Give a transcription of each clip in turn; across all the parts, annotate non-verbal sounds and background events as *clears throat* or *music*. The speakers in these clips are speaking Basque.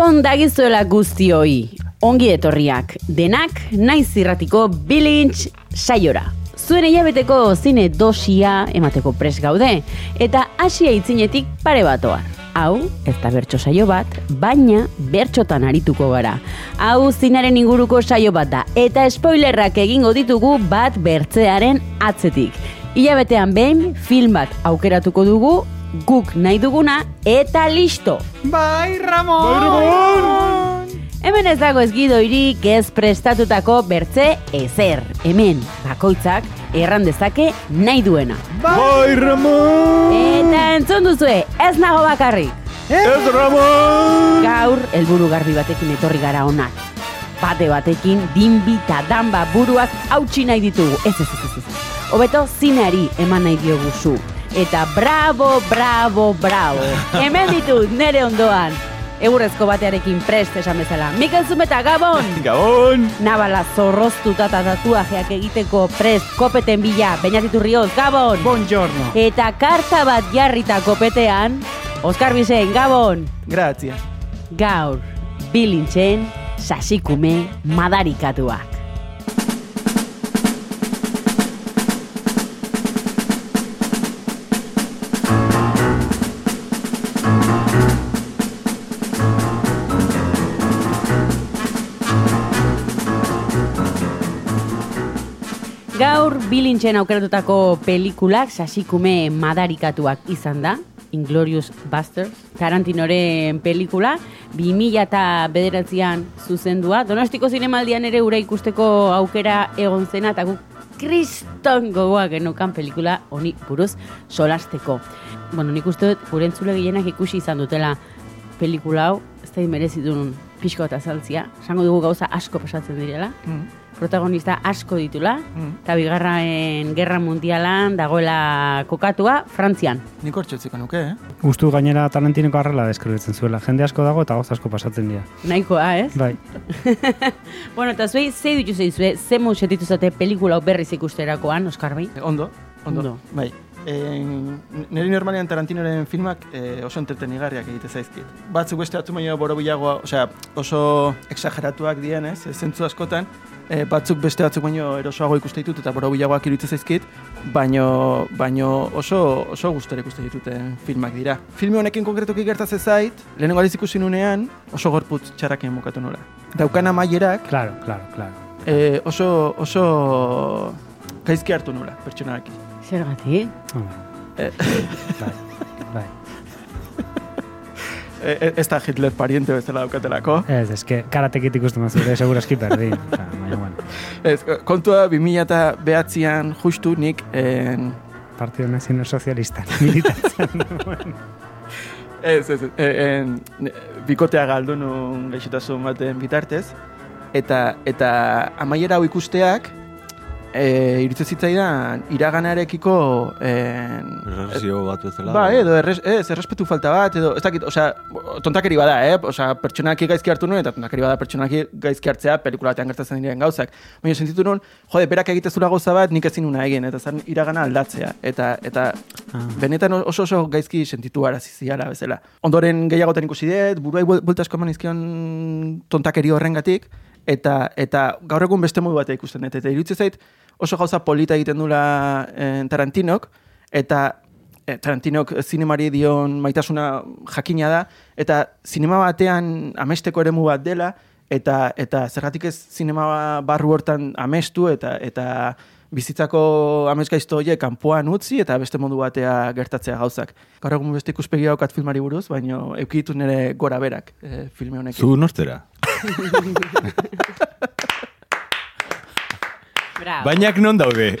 Gabon dagizuela guztioi, ongi etorriak, denak naiz irratiko bilintz saiora. Zuen hilabeteko zine dosia emateko pres gaude, eta hasia itzinetik pare batoa. Hau, ez da bertso saio bat, baina bertxotan arituko gara. Hau zinaren inguruko saio bat da, eta spoilerrak egingo ditugu bat bertzearen atzetik. Hilabetean behin, film bat aukeratuko dugu, guk nahi duguna, eta listo! Bai, Ramon! Hemen ez dago ez gidoirik ez prestatutako bertze ezer. Hemen, bakoitzak, erran dezake nahi duena. Bai, Ramon! Eta entzun duzue, ez nago bakarrik. Ez, Ramon! Gaur, helburu garbi batekin etorri gara onak. Bate batekin, dinbi eta danba buruak hautsi nahi ditugu. Ez, ez, ez, ez, ez. Hobeto, zineari eman nahi diogu zu. Eta bravo, bravo, bravo. *laughs* Hemen ditut, nere ondoan. Egurrezko batearekin prest esan bezala. Mikel Zumeta, Gabon! *laughs* Gabon! Nabala zorroztuta eta tatuajeak egiteko prest kopeten bila, bainatitu rioz, Gabon! Buongiorno! Eta karta bat jarrita kopetean, Oskar Bizen, Gabon! Grazie. Gaur, bilintzen, sasikume madarikatuak. Gaur bilintzen aukeratutako pelikulak sasikume madarikatuak izan da, Inglorious Busters, Tarantinoren pelikula, 2000 eta bederatzean zuzendua. Donostiko zinemaldian ere ura ikusteko aukera egon zena, eta guk kriston gogoa genukan pelikula honi buruz solasteko. Bueno, nik uste dut, gure gehienak ikusi izan dutela pelikula hau, ez da merezitun pixko eta saltzia. Esango dugu gauza asko pasatzen direla Mm. Protagonista asko ditula, Mm. eta bigarren gerra mundialan dagoela kokatua Frantzian. Nik hortxe utziko nuke, eh? Gustu gainera Tarantinoko arrela deskribitzen zuela. Jende asko dago eta gauz asko pasatzen dira. Nahikoa, ez? Bai. *laughs* bueno, eta zuei, ze ditu zeizue, ze setitu zate pelikula berriz ikusterakoan, Oskar bai? Eh, Ondo, ondo. Ondo. Bai. E, nire normalean Tarantinoren filmak e, oso entretenigarriak egite zaizkit. Batzuk beste batzu baino borobilagoa, osea, oso exageratuak dien, ez, zentzu askotan, e, batzuk beste batzuk baino erosoago ikuste ditut eta borobilagoak iruditzen zaizkit, baino, baino oso, oso gustora ikuste dituten filmak dira. Filme honekin konkretuki gertatzen zait, lehenengo aldiz ikusi nunean, oso gorputz txarraken bukatu nola. Daukan amaierak, Claro, claro, claro. e, oso, oso gaizki hartu nola, pertsonarekin. Zergatik? Hombre. Eh. E, e, ez da Hitler pariente bezala daukatelako. Ez, eske, karatekit ikusten mazure, seguraski perdin. Osa, baina, bueno, Ez, kontua 2000 eta behatzean justu nik en, Partido Nazional Sozialista militatzen *laughs* duen. ez, ez, ez, en, ne- bikotea galdu nun gaixotasun baten bitartez eta eta amaiera hau ikusteak e, iruditzen zitzaidan iraganarekiko en, Erresio bat bezala. Ba, edo, erres, ez, errespetu falta bat, edo, ez dakit, osea, tontakeri bada, eh? Osea, pertsonaki gaizki hartu nuen, eta tontakeri bada pertsonaki gaizki hartzea pelikulatean gertatzen diren gauzak. Baina sentitu nuen, jode, berak egitezula gauza bat, nik ezin nuna egin, eta zan iragana aldatzea. Eta, eta Ah. benetan oso oso gaizki sentitu arazi ziala bezala. Ondoren gehiagotan ikusi dut, buruai buel- buelta asko eman izkion tontakeri horrengatik, eta eta gaur egun beste modu batea ikusten dut. Eta iruditzen zait oso gauza polita egiten dula eh, Tarantinok, eta eh, Tarantinok zinemari dion maitasuna jakina da, eta zinema batean amesteko eremu bat dela, eta eta zergatik ez zinema barru hortan amestu, eta eta bizitzako amezgaizto horiek kanpoan utzi eta beste modu batea gertatzea gauzak. Gaur egun beste ikuspegi daukat filmari buruz, baina eukitu nire gora berak e, filme honekin. Zu nortera. *laughs* Bravo. Bainak non daude. *laughs*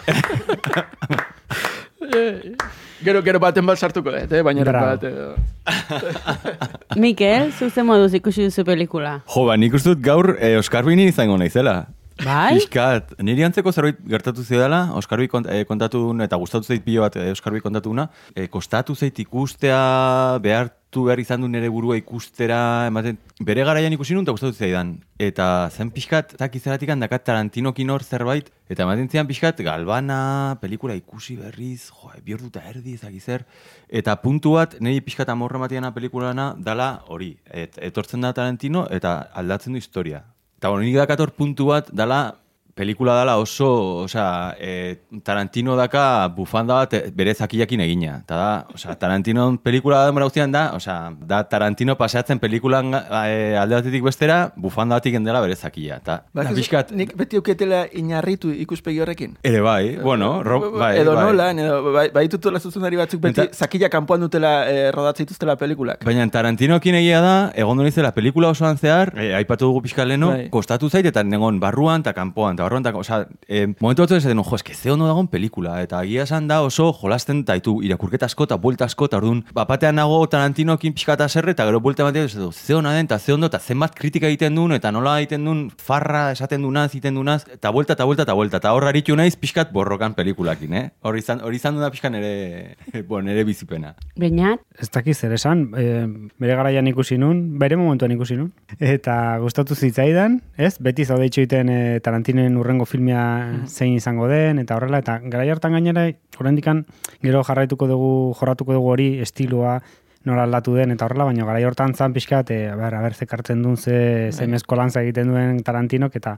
Gero, gero baten bat sartuko dut, eh? baina Bravo. bat... Eh, *laughs* Mikel, zuzen moduz ikusi duzu pelikula. Jo, ba, nik uste dut gaur eh, Oskar Bini izango naizela. Bai? Piskat, niri antzeko zerbait gertatu zidala, Oskarbi kont, eh, kontatu eta gustatu zait pilo bat eh, Oskarbi kontatu duna, eh, kostatu zait ikustea, behartu behar izan du nire burua ikustera, ematen, bere garaian ikusi nun, eta gustatu zaidan. Eta zen pixkat, eta kizeratik handakat Tarantinokin hor zerbait, eta ematen zian pixkat, galbana, pelikula ikusi berriz, jo, bi ordu eta erdi ezagizer, eta puntu bat, niri pixkat amorra matiana pelikulana, dala hori, et, etortzen da Tarantino, eta aldatzen du historia. Eta bueno, nik dakator puntu bat dala, pelikula dala oso, osea, e, Tarantino daka bufanda bat e, bere zakiakin egina. Eta da, osea, Tarantino pelikula da guztian da, osea, da Tarantino paseatzen pelikulan e, alde batetik bestera, bufanda batik gendela bere zakia. Eta, Badakizu, pixkat, Nik beti euketela inarritu ikuspegi horrekin. ere bai, bueno, ro, bai, edo bai. nola, edo bai, bai tutela zuzendari batzuk beti Eta- zakila kanpoan dutela eh, rodatzen dituztela pelikulak. Baina Tarantinokin egia da, egon du nizela pelikula osoan zehar, e, aipatu dugu pixka leno, Bai. kostatu zait, eta negon barruan, eta kanpoan, eta barruan, eta, osea, e, momentu batzu esaten, jo, eske ze ondo dagoen pelikula, eta egia esan da oso jolasten taitu, irakurketa asko eta buelta asko, eta orduan, bapatean nago Tarantinokin pixka eta serre, eta gero buelta batean, esaten, ze ona den, eta ze ondo, eta zenbat kritika egiten duen, eta nola egiten duen, farra esaten dunaz, egiten dunaz, eta buelta, eta buelta, eta buelta, eta hor aritu naiz pixkat borrokan pelikulakin, eh? Hor izan, hor izan duna pixka nere, *laughs* bueno, nere bizipena. Beñat, Ez dakiz zer esan, e, bere garaian ikusi nun, bere momentuan ikusi nun, eta gustatu zitzaidan, ez? Beti zaude itxoiten e, Tarantinen urrengo filmia zein izango den, eta horrela, eta garai hartan gainera, horrendikan gero jarraituko dugu, jorratuko dugu hori estiloa, nola aldatu den, eta horrela, baina garai hortan zan pixkat, e, a ber, a zekartzen duen, ze, ze mezkolantza egiten duen Tarantinok, eta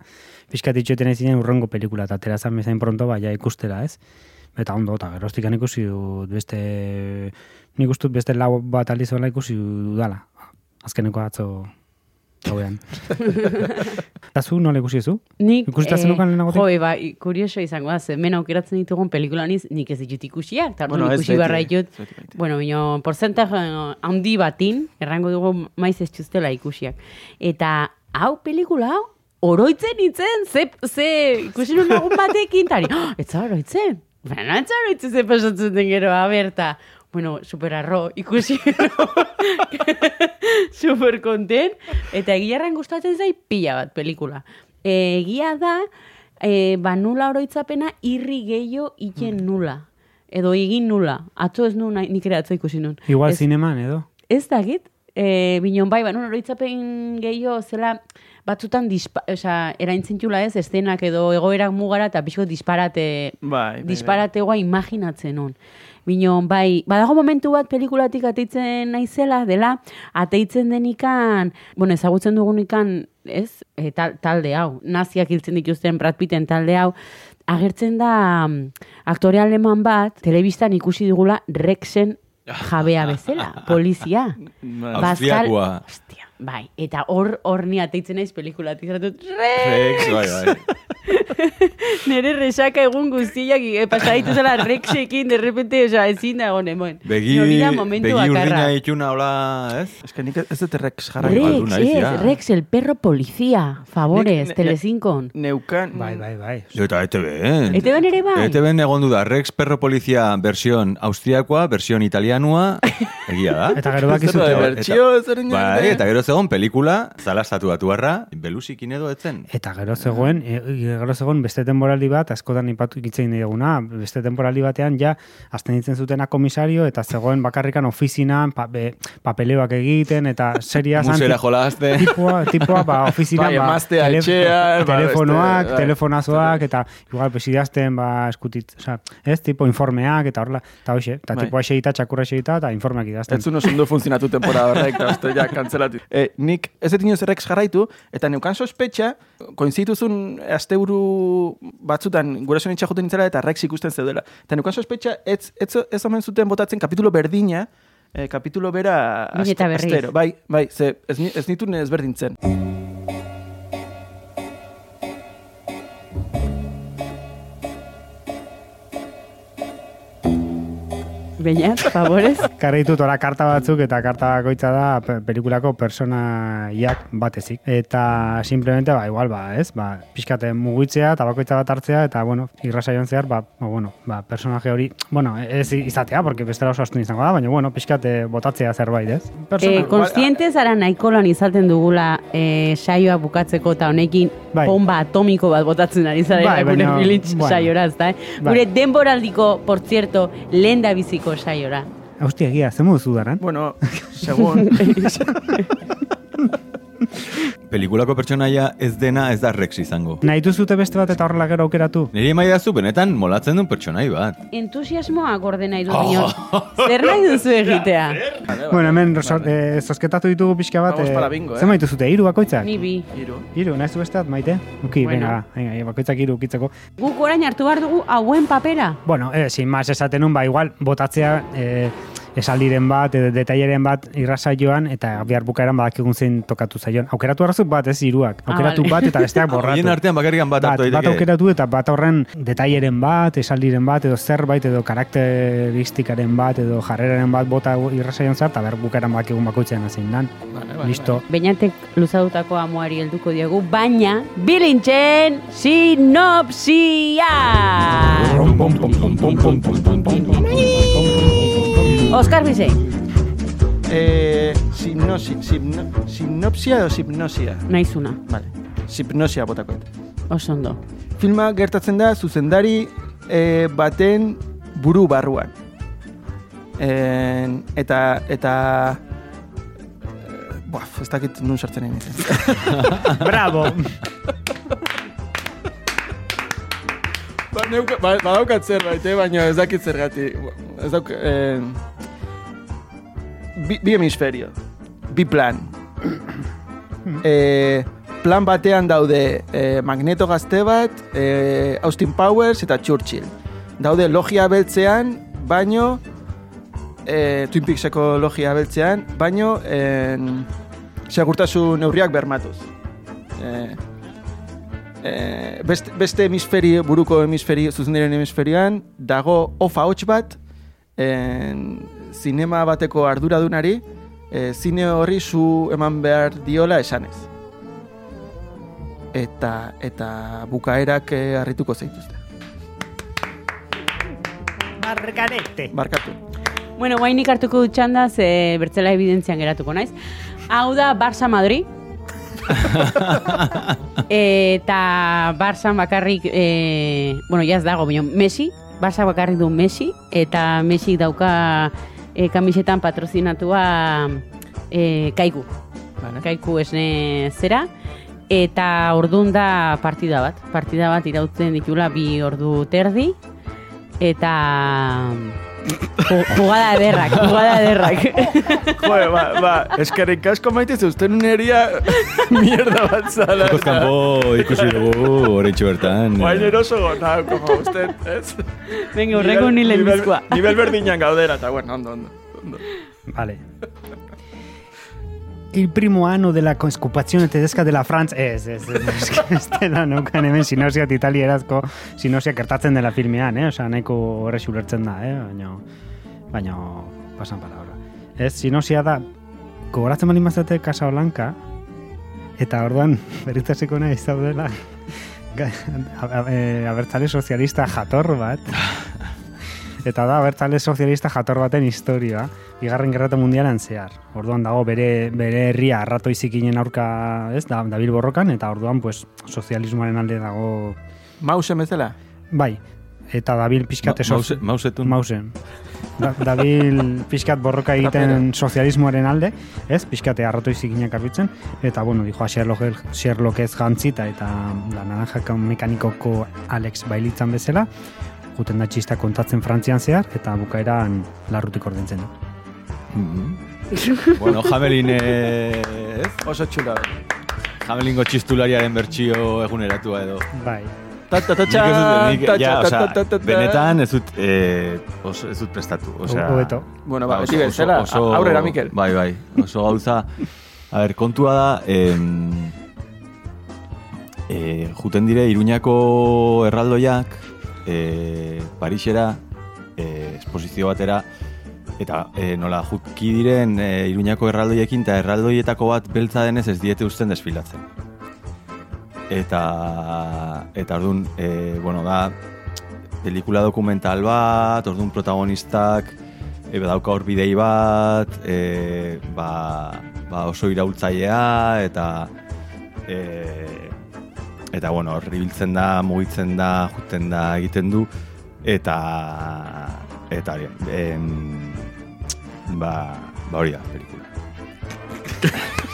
pixkat itxoiten ez zinen urrengo pelikula, eta atera zan bezain pronto, baina ikustela, ez? Eta ondo, eta geroztikan ikusi dut beste, nik uste dut beste lau bat aldiz hola ikusi dudala. Azkeneko atzo gauean. *laughs* Eta zu nola ikusi zu? nik... Ikusita zenukan lehenagotik? Jo, eba, kurioso izango da, hemen aukeratzen ditugun pelikula niz, nik ez ditut ikusiak, eta Bueno, ikusi barra ditut. Bueno, bino, porcentaje handi batin, errango dugu maiz ez txustela ikusiak. Eta hau pelikula hau, oroitzen itzen, ze, ze ikusi nun lagun batekin, tari, oh, *gasps* ez oroitzen. Baina, ez oroitzen ze pasatzen den gero, aberta. Bueno, super arro, ikusi *laughs* *laughs* super kontent. Eta egiarran gustatzen zai pila bat pelikula. E, egia da, e, ba nula oroitzapena irri gehiago iken nula. Edo egin nula. Atzo ez nuen, nik ere atzo ikusi nun. Igual ez, zineman edo? Ez dakit, e, binon bai, ba, nun oroitzapen gehiago zela batzutan dispa, osea, eraintzintula ez, estenak edo egoerak mugara eta pixko disparate, Bai, bai, bai. disparategoa imaginatzen on. Binon, bai, badago momentu bat pelikulatik ateitzen naizela, dela, ateitzen denikan, bueno, ezagutzen dugunikan, ez, e, tal, talde hau, naziak hiltzen dituzten Brad Pitten talde hau, agertzen da mm, aktore aleman bat, telebistan ikusi dugula Rexen *laughs* jabea bezala, polizia. Bazkal- Austriakoa. Hostia, bai. Eta hor hor ni ateitzen naiz pelikulatik zatut. Rex, bai, bai. *laughs* Nere resaka egun guztiak e, pasa dituzela Rexekin, de repente, osea, ezin da egon hemen. Begi, begi urdina itxuna, hola, ez? Ez que nik ez dut Rex jarrai. Rex. Rex, naiz, ez. Rex, el perro policía. Favores, Nik- ne- Telecincon. Neukan... Bai, bai, bai. Eta ETB. ETB-n ere bai? ETB-n egon du da, Rex Perro Polizia versión austriakoa, versión italianua, *laughs* egia da. Eta gero bakizute, bertxio zer Bai, eta gero zegoen pelikula, zalastatu batuarra, belusikin edo etzen. Eta gero zegoen, e, gero zegoen beste temporaldi bat, askotan ipatu ikitzen diguna, beste temporaldi batean ja, azten ditzen zutena komisario, eta zegoen bakarrikan ofizinan, pa, be, papeleoak egiten, eta seria *laughs* zan, Musera jolazte. tipoa, tipoa, ba, *laughs* ofizinan, Bai, ba, emaztea etxean, ba, telefonoak, bai. telefonazoak, eta igual, pesidazten, ba, eskutit, oza, ez, tipo, informeak, eta horrela, eta hoxe, eta Bai. tipo eseita, txakurra eseita, eta informeak idazten. Ez zuen oso ondo funtzionatu temporada horrek, eta ja, kantzelatu. E, nik ez dut inoz Rex jarraitu, eta neukan sospetxa, koinzituzun asteburu batzutan gurasoen itxa joten nintzela, eta Rex ikusten zeudela. Eta neukan sospetxa, ez, ez, ez omen zuten botatzen kapitulo berdina, e, kapitulo bera berriz. astero. Bai, bai, ze ez, ez nituen ezberdintzen. Beñat, favorez. *laughs* Karri ditut ora karta batzuk eta karta bakoitza da pe- pelikulako personaiak batezik. Eta simplemente, ba, igual, ba, ez, ba, pixkate mugitzea eta bakoitza bat hartzea eta, bueno, irrasaion zehar, ba, ba, bueno, ba, personaje hori, bueno, ez izatea, porque bestela oso astun izango da, baina, bueno, pixkate botatzea zerbait, ez? Eh, konstiente zara nahiko lan izaten dugula eh, saioa bukatzeko eta honekin Bai. bomba atomiko bat botatzen ari zara Bai, gure baina, Bilintz bueno. saiora, ezta? Eh? Bai. Gure denboraldiko, por cierto, lehen da biziko saiora. Hostia, egia, ze modu daran? Bueno, segun... *laughs* *laughs* Pelikulako pertsonaia ez dena ez da Rex izango. Nahi duzute beste bat eta horrela gero aukeratu? Niri emaidazu benetan molatzen duen pertsonai bat. Entusiasmoa gorde nahi du oh. Zer nahi duzu *laughs* egitea? Bueno, hemen so, eh, zozketatu ditugu pixka bat. Vamos eh, para bingo, eh? Zer maitu zute, hiru bakoitzak? Ni bi. Hiru. Hiru, nahi zu beste bat, maite? Uki, Bueno. venga, venga, venga, bakoitzak hiru ukitzeko. Guk orain hartu behar dugu hauen papera. Bueno, eh, sin más esaten nun, ba, igual, botatzea eh, esaldiren bat, edo detaileren bat irrasaioan, eta bihar bukaeran badakigun zein tokatu zaion. Aukeratu arrazuk bat, ez hiruak. Ah, Aukeratu vale. bat eta besteak borratu. Horien artean bakarrikan bat bat, bat aukeratu eta bat horren detaileren bat, esaldiren bat, edo zerbait, edo karakteristikaren bat, edo jarreraren bat bota irrasaion zar, eta behar bukaeran badakigun bakoitzean zein dan. Vale, vale, Listo. Beñatek luzadutako amuari helduko diogu, baina bilintzen sinopsia! Oskar Bizei, Eh, sinopsi, simno, sinopsia edo hipnosia? naizuna, Vale. Hipnosia botako. dut. oso ondo. Filma gertatzen da zuzendari eh, baten buru barruan. En, eta eta eh, Buah, ez dakit nun sartzen nintzen. *laughs* Bravo! *laughs* ba, neuka, ba, badaukat zerbait, eh, baina ez dakit zergatik. Ez dauk... Eh, bi, bi hemisferio. Bi plan. *clears throat* eh, plan batean daude eh, Magneto gazte bat, eh, Austin Powers eta Churchill. Daude logia beltzean, baino eh, Twin Peakseko logia beltzean, baino en, segurtasun neurriak bermatuz. Eh, eh, beste, beste hemisferi, buruko hemisferi, zuzendaren hemisferian, dago ofa hots bat, en, zinema bateko arduradunari, eh, zine horri zu eman behar diola esanez. Eta, eta bukaerak eh, harrituko zaituzte. Margarete! Barkatu. Bueno, guainik hartuko dut txanda, ze bertzela evidentzian geratuko naiz. Hau da Barça Madrid. *laughs* eta Barça bakarrik, e, bueno, jaz dago, baina Messi, Barça bakarrik du Messi, eta Messi dauka e, kamisetan patrozinatua e, kaiku. Vale. Kaiku esne zera. Eta ordun da partida bat. Partida bat irautzen ditula bi ordu terdi. Eta jugada ederrak, jugada ederrak. Joder, ba, ba, eskerrik asko maite zeusten uneria mierda bat zala. Jokoz kanpo ikusi dugu horretxo bertan. eh. Baina eroso gona, como usted, ez? Venga, urreko ni Nivel- lehenbizkoa. Nivel, nivel berdinan gaudera, eta bueno, ondo, ondo. ondo. Vale. Il primo anno della conscupazione tedesca della Franz ez, ez, ez, ez, ez dela neukan hemen sinosiat italierazko sinosia kertatzen dela filmean, eh? Osa, nahiko horrexi ulertzen da, eh? Baina, baina, pasan palabra. Ez, sinosia da, gogoratzen bali mazate Casablanca, eta orduan, *laughs* beritzaseko nahi zaudela, *laughs* ga- a- a- eh, abertzale sozialista jator bat, *laughs* Eta da, bertale sozialista jator baten historia, bigarren gerrata mundialan zehar. Orduan dago bere, bere herria arrato izikinen aurka, ez, da, dabil borrokan, eta orduan, pues, sozialismoaren alde dago, Mausen bezala? bai, eta dabil pixkat Ma- mause- mausetun. Mausen. Da, dabil pixkat borroka egiten sozialismoaren alde, ez, pixkate arrato izikinak arbitzen, eta, bueno, dijoa Sherlock, Sherlock ez jantzita, eta la naranja mekanikoko Alex bailitzan bezala, juten da txista kontatzen frantzian zehar, eta bukaeran larrutik ordentzen du. Mhm. bueno, Jamelin, eh? Oso txula. Jamelingo txistulariaren bertsio eguneratua edo. Bai. Benetan ez dut, eh, oso, ez dut prestatu. Osea, Hobeto. Bueno, ba, Ba, beti bezala, aurrera, Mikel. Bai, bai, oso gauza. A ber, kontua da, em, e, juten dire Iruñako erraldoiak, e, Parisera, e, esposizio batera, Eta e, nola juki diren e, Iruñako erraldoiekin eta erraldoietako bat beltza denez ez diete usten desfilatzen. Eta eta ordun e, bueno, da pelikula dokumental bat, orduan protagonistak e, badauka hor bidei bat, e, ba, ba oso iraultzailea eta e, eta bueno, hor ibiltzen da, mugitzen da, juten da, egiten du eta eta hori, em, ba, ba hori da, pelikula. *laughs*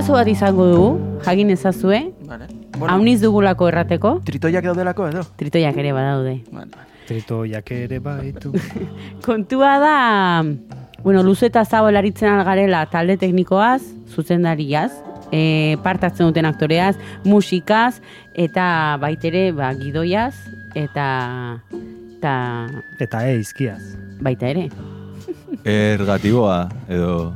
arazo bat izango dugu, jagin ezazue, Vale. hauniz dugulako errateko, Tritoiak daudelako edo? tritoiak ere badaude. Vale. Tritoiak ere baitu. *laughs* Kontua da, bueno, luze eta zabal aritzen algarela talde teknikoaz, zuzendariaz, e, partatzen duten aktoreaz, musikaz, eta baitere ba, gidoiaz, eta, eta Eta e, izkiaz. baita ere. Ergatiboa, edo...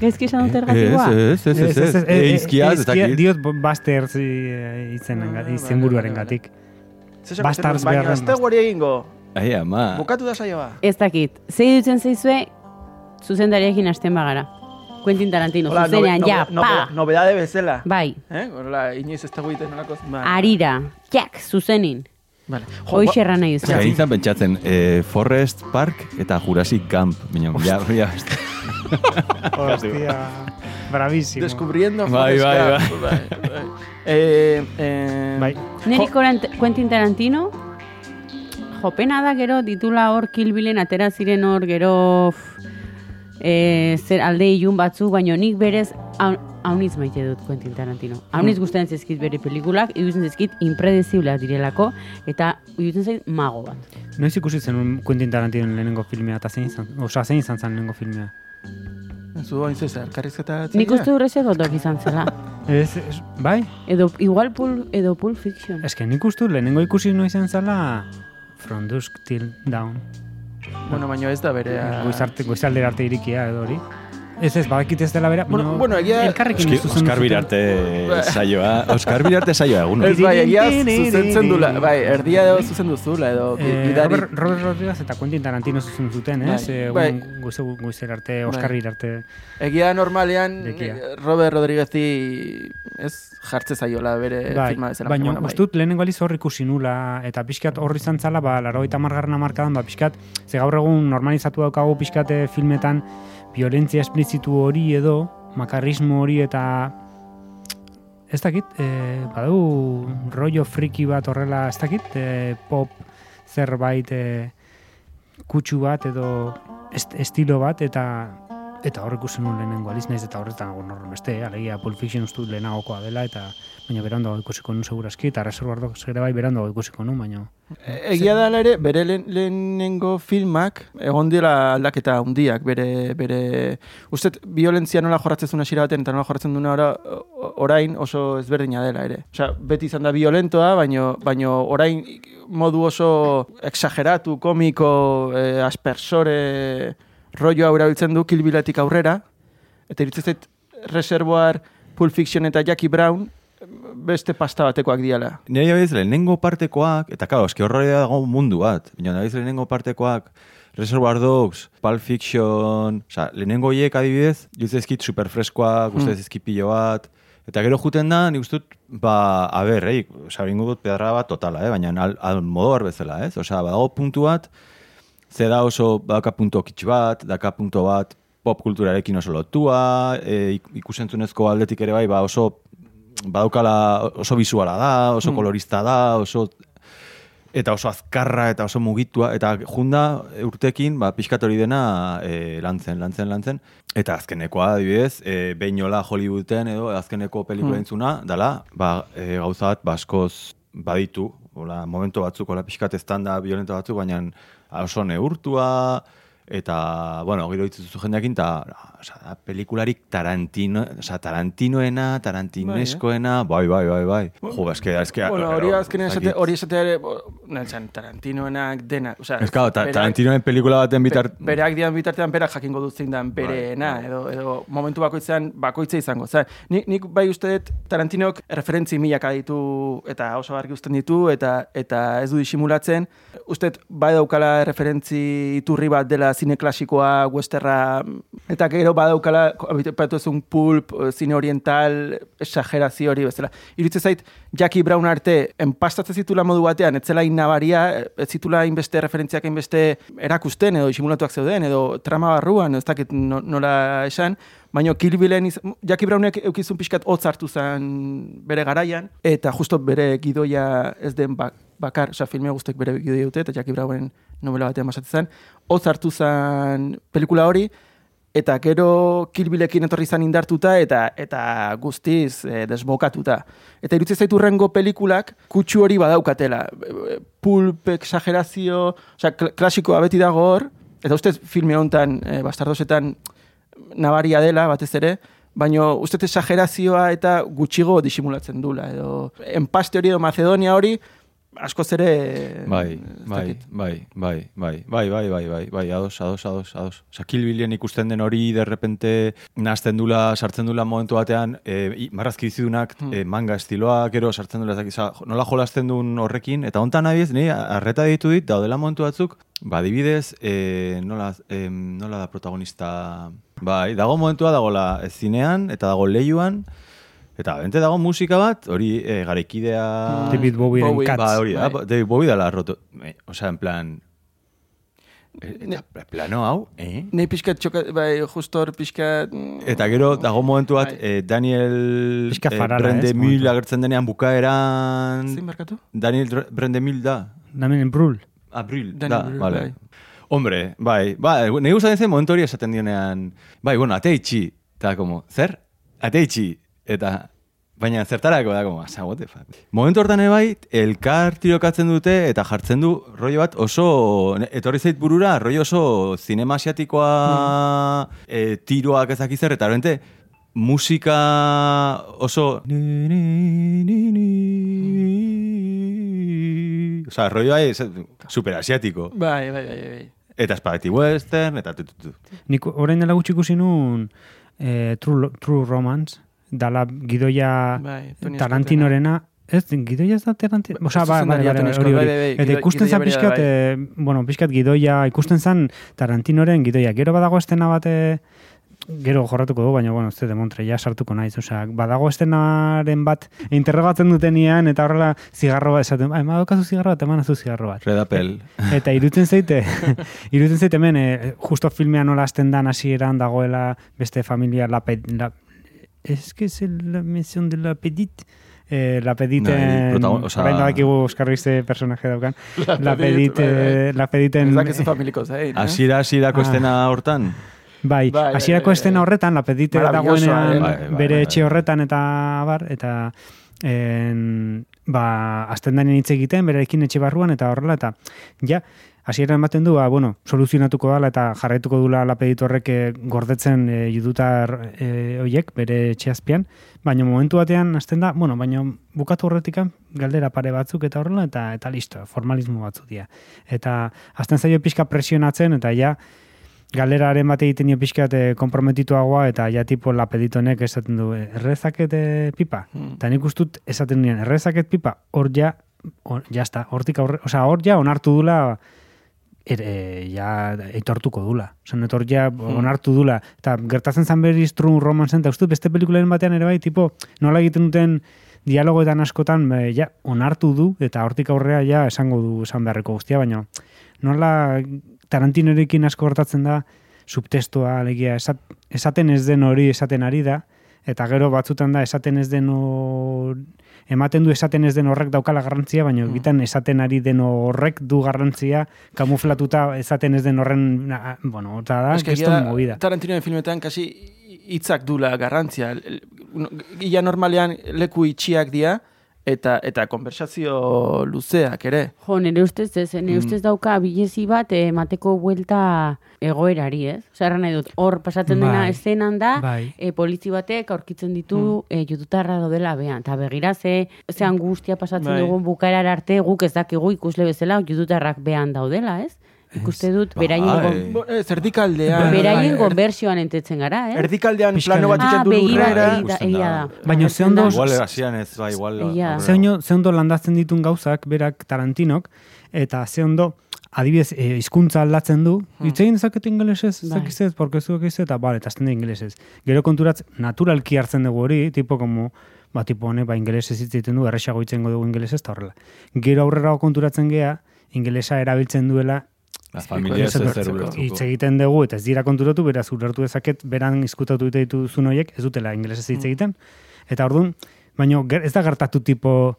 Gaizki esan dut ergatikoa? Ez, ez, ez, ez, ez, eizkiaz, ez dakit. Diot Busters eh, izen, izen buruaren gatik. Bastards baina beharren ez da egingo. Ai, ama. Bukatu da saioa. Ez dakit. Zei dutzen zeizue, zuzendariekin hasten bagara. Quentin Tarantino, Hola, zuzenean, nobe- ja, nobe- pa! nobe- Nobedade bezala. Bai, Eh? Hola, inoiz ez dago egiten nolako... Ba. arira, jak, zuzenin. Vale. Hoiz erran nahi Ez duzu. Gaintzan pentsatzen, eh, Forest Park eta Jurassic Camp. Baina, *laughs* ja, ja, Hostia, bravísimo. Descubriendo Bai, Forrest bai, Gump. bai. bai. Eh, eh, Bai. Neri Quentin Tarantino, jopena da gero, ditula hor Kill Billen atera ziren hor gero f, e, zer alde ilun batzu, baino nik berez hau- hauniz maite dut Quentin Tarantino. Hauniz Hmm. gustatzen zaizkit bere pelíkulak, iruditzen zaizkit impredezibleak direlako, eta iruditzen zait mago bat. Noiz ikusi zen Quentin Tarantino lehenengo filmea, eta zein izan, osa zein izan zen lehenengo filmea. Zu hain zezer, karrizketa... Nik uste durrezek otok izan zela. *laughs* Ez, ez, bai? Edo, igual pul, edo Pulp Fiction. Ez que nik uste lehenengo ikusi noiz izan zela From Dusk Till Dawn. Bueno, baina ez da berea... Goizarte, goizaldera arte irikia edo hori. Ez ez, badakit ez dela bera, Bueno, baina bueno, egia- elkarrekin Oski, zuzendu Oskar. Birarte saioa. Oskar Birarte saioa egun. Ez bai, egia zuzentzen dula, bai, erdia edo zuzen duzula, edo Eh. Robert, Robert Rodriguez eta Quentin Tarantino zuzen zuten, ez? Bai, Eh, bai. egun goize, goizera arte, Oskar Bai. arte. Egia normalean Robert Rodriguezi ez jartze zaiola bere Bai, filma bezala. baina bai. dut lehenengo aliz hor ikusi nula, eta pixkat horri izan zala, ba, laro eta margarren amarkadan, ba, pixkat, ze gaur egun normalizatu daukagu pixkat filmetan, violentzia esplizitu hori edo, makarrismo hori eta ez dakit, e, badu rollo friki bat horrela, ez dakit, e, pop zerbait e, kutsu bat edo est, estilo bat eta eta hor ikusi nuen lehenengo aliz naiz eta horretan nago norren beste, alegia Pulp Fiction uste dut lehenagokoa dela eta baina berandago ikusiko nun seguraski eta Reservoir Dogs ere bai berandago ikusiko nun, baina E- Egia da ere, bere lehen- lehenengo filmak, egon dira aldaketa handiak bere, bere, uste, violentzia nola jorratzen zuen hasiera baten, eta nola jorratzen duna ora, orain oso ezberdina dela ere. Osea, beti izan da violentoa, baino, baino orain modu oso exageratu, komiko, eh, aspersore, rollo hau erabiltzen du Kill Billatik aurrera, eta iruditzen zait Reservoir, Pulp Fiction eta Jackie Brown beste pasta batekoak diala. Nire abiz lehenengo partekoak, eta karo, eski horre dago mundu bat, baina abiz lehenengo partekoak, Reservoir Dogs, Pulp Fiction, oza, lehenengo hiek adibidez, juz ezkit superfreskoak, uste ezkit pilo bat, eta gero juten da, nik uste dut, ba, a ber, eh, oza, dut pedra bat totala, eh, baina al, al modo bezala, ez? Oza, badago puntu bat, ze da oso, badaka punto kitsch bat, daka punto bat, pop kulturarekin oso lotua, e, ik- ikusentzunezko aldetik ere bai, ba oso badaukala oso visuala da, oso kolorista da, oso eta oso azkarra eta oso mugitua eta junda urtekin ba pixkat hori dena e, lantzen, lantzen, lantzen. Eta azkenekoa adibidez, e, beinola Hollywooden edo azkeneko pelikula entzuna dala, ba, e, gauza bat baskoz baditu, hola, momentu batzuk, hola pixkat estanda violento batzuk, baina oso neurtua, eta, bueno, gero ditzuzu jendeakin, eta, oza, pelikularik Tarantino, oza, Tarantinoena, Tarantineskoena, bai, bai, bai, bai. Jo, eske, eske, Bueno, hori azkenean esate, hori esate ere, nantzan, Tarantinoenak denak, osea, Ez, claro, ta, Tarantinoen pelikula baten bitar... Be- berak dian bitartean berak jakingo dut zein dan bereena, Bai, bai. edo, edo momentu bakoitzean bakoitza izango. Zer, nik, nik bai uste dut Tarantinok referentzi milaka ditu eta oso argi uzten ditu eta eta ez du disimulatzen. Uste bai daukala referentzi iturri bat dela zine klasikoa, westerra, eta gero badaukala, abitepatu ezun pulp, eh, zine oriental, exagerazio hori bezala. Iritze zait, Jackie Brown arte, enpastatzen zitula modu batean, ez zela inabaria, ez zitula inbeste referentziak inbeste erakusten, edo disimulatuak zeuden, edo trama barruan, ez dakit no- nola esan, baina Kill Billen, iz, Jackie Brownek eukizun pixkat hotz hartu zen bere garaian, eta justo bere gidoia ez den bak, bakar, osea, filme guztek bere gidoia dute, eta Jackie Brownen novela batean basatzen zen, hotz hartu zen pelikula hori, eta gero Kill Billekin etorri izan indartuta eta eta guztiz e, desbokatuta. Eta irutzen zaitu rengo pelikulak kutsu hori badaukatela. Pulp, exagerazio, osea, kl klasikoa beti dago hor, eta ustez filme hontan, e, bastardosetan nabaria dela batez ere, baino ustez exagerazioa eta gutxigo disimulatzen dula. Edo enpaste hori edo Macedonia hori, askoz ere... Bai, bai, bai, bai, bai, bai, bai, bai, bai, bai, ados, ados, ados, ados. Osa, Kill Billen ikusten den hori, derrepente, nazten dula, sartzen dula momentu batean, e, marrazki bizidunak, e, manga estiloa, gero sartzen dula, ez dakit, oza, nola jolasten duen horrekin, eta hontan abiez, ni arreta ditu dit, daudela momentu batzuk, ba, adibidez, e, nola, e, nola da protagonista, bai, dago momentua dagola zinean, eta dago lehiuan, Eta bente dago musika bat, hori e, garekidea... David Bowie. Cats. Ba, hori da, Bai. David Bowie dala roto. Eh, Osea, en plan... eh, Eta plano hau, eh? Nei pixkat txoka, bai, justo hor pixkat... Eta gero, dago momentu bat, Bai. eh, Daniel Pixka eh, farala, Brandemil ez, momentua. agertzen denean bukaeran... Zein barkatu? Daniel Dr- Brandemil da. Damien Brul. Abril, Daniel da, Brühl, vale. bai. Hombre, bai, bai, nahi gustatzen zen momentu hori esaten dionean, bai, bueno, ate itxi, eta como, zer? Ate itxi, eta, baina zertarako da, como, asa, what the fuck. Momentu hortan ere bai, elkar tirokatzen dute, eta jartzen du rollo bat oso, etorri zait burura, rollo oso zinema asiatikoa, eh, tiroak ezak zer, eta horrente, musika oso... Osa, rollo bai, super asiatiko. Bai, bai, bai, bai. Eta spaghetti western, eta tu, tu, tu. Nik orain dela gutxi ikusi nun eh, True, True Romance, dala gidoia Bai, Tarantinorena, ez, gidoia ez da Tarantino, Osa, ba, bai, bai, bai, bai, bai, bai, Eta ikusten zan pixkat, da, eh, bueno, pixkat gidoia, ikusten zan Tarantinoren gidoia. Gero badago estena bat, eh, gero jorratuko du, baina, bueno, ez de montre, ja sartuko naiz. Osea, badago estenaren bat interrogatzen dutenian, eta horrela zigarro bat esaten, bai, madokazu zigarro bat, eman azu zigarro bat. Red Apple. *laughs* Eta irutzen zeite, *laughs* irutzen zeite hemen, eh, justo filmean nola hasten dan hasieran dagoela beste familia la, pe, la es que es la mención de la pedit eh, la pediten Nahi, protagon- osea- orain badakigu Oskarri ze personaje daukan *laughs* la, Pedit, pedit eh, la pediten Ez dakizu familiko zain, eh? Asira, asirako Ah. estena hortan. Bai, hasierako bai, estena horretan, la pedite dagoenean? Bai, bai, bere bai, etxe horretan eta bar, eta en, ba, azten denien hitz egiten, berekin etxe barruan, eta horrela, eta ja, hasieran ematen du, ba, bueno, soluzionatuko dala eta jarraituko dula lapedit horrek eh, gordetzen e, judutar e, oiek, bere etxe azpian, baina momentu batean hasten da, bueno, baina bukatu horretikan galdera pare batzuk eta horrela, eta eta listo, formalismo batzu dira. Eta azten zaio pixka presionatzen, eta ja, galeraren bate egiten dio pixkat eh, komprometituagoa eta ja tipo lapeditonek esaten du eh, errezaket eh, pipa. Hmm. Eta nik ustut esaten nien errezaket pipa hor ja, hor, ja sta, hortik aurre, osea, hor ja onartu dula er, eh, ja eitortuko dula. Osa, netor ja onartu dula. Eta gertatzen zan berriz True Romance eta uste beste pelikularen batean ere bai, tipo, nola egiten duten dialogoetan askotan, eh, ja, onartu du, eta hortik aurrea ja esango du esan beharreko guztia, baina nola Tarantinorekin asko gertatzen da subtestua, alegia, esat, esaten ez den hori esaten ari da, eta gero batzutan da esaten ez den hor, ematen du esaten ez den horrek daukala garrantzia, baina egiten esaten ari den horrek du garrantzia, kamuflatuta esaten ez den horren, na, bueno, eta da, keston movida. Tarantinoen filmetan kasi hitzak dula garrantzia. Ia normalean leku itxiak dira, eta eta konversazio luzeak ere. Jo, nire ustez ez, Mm. nire ustez dauka bilezi bat eh, emateko buelta egoerari, ez? Osa, erran nahi dut, hor pasatzen dena Bai. eszenan da, Bai. e, polizi batek aurkitzen Mm. ditu e, judutarra daudela behan. Eta begira ze, ze angustia pasatzen Bai. dugun bukaerar arte guk ez dakigu ikusle bezala judutarrak behan daudela, ez? Ikuste dut, beraien, Bai. gon- Bo, ez, erdikaldean. beraien bai, konbersioan entetzen gara, eh? Erdikaldean plano bat bat. Ah, egiten du begira, lurrera. egia da. Baina ze ondo- Igual hasian ez, bai, igual. Ze, ondo, ze ondo landatzen ditun gauzak, berak Tarantinok, eta ze ondo, adibidez, e, hizkuntza aldatzen du, hitz egin dezakete ingelesez, Bai. zakizet, porque zuek ez, eta bale, eta azten ingelesez. Gero konturatz, naturalki hartzen dugu hori, tipo como, ba, tipo honek, ba, ingelesez hitz egiten du, erresago hitzengo dugu ingelesez, eta horrela. Gero aurrera konturatzen gea, ingelesa erabiltzen duela La familia ez ez zer hitz ulertuko. egiten dugu, eta ez dira konturatu, beraz ulertu dezaket, beran izkutatu dute dituzun horiek, ez dutela ingelesez hitz egiten. Eta orduan, baina ez da gertatu tipo,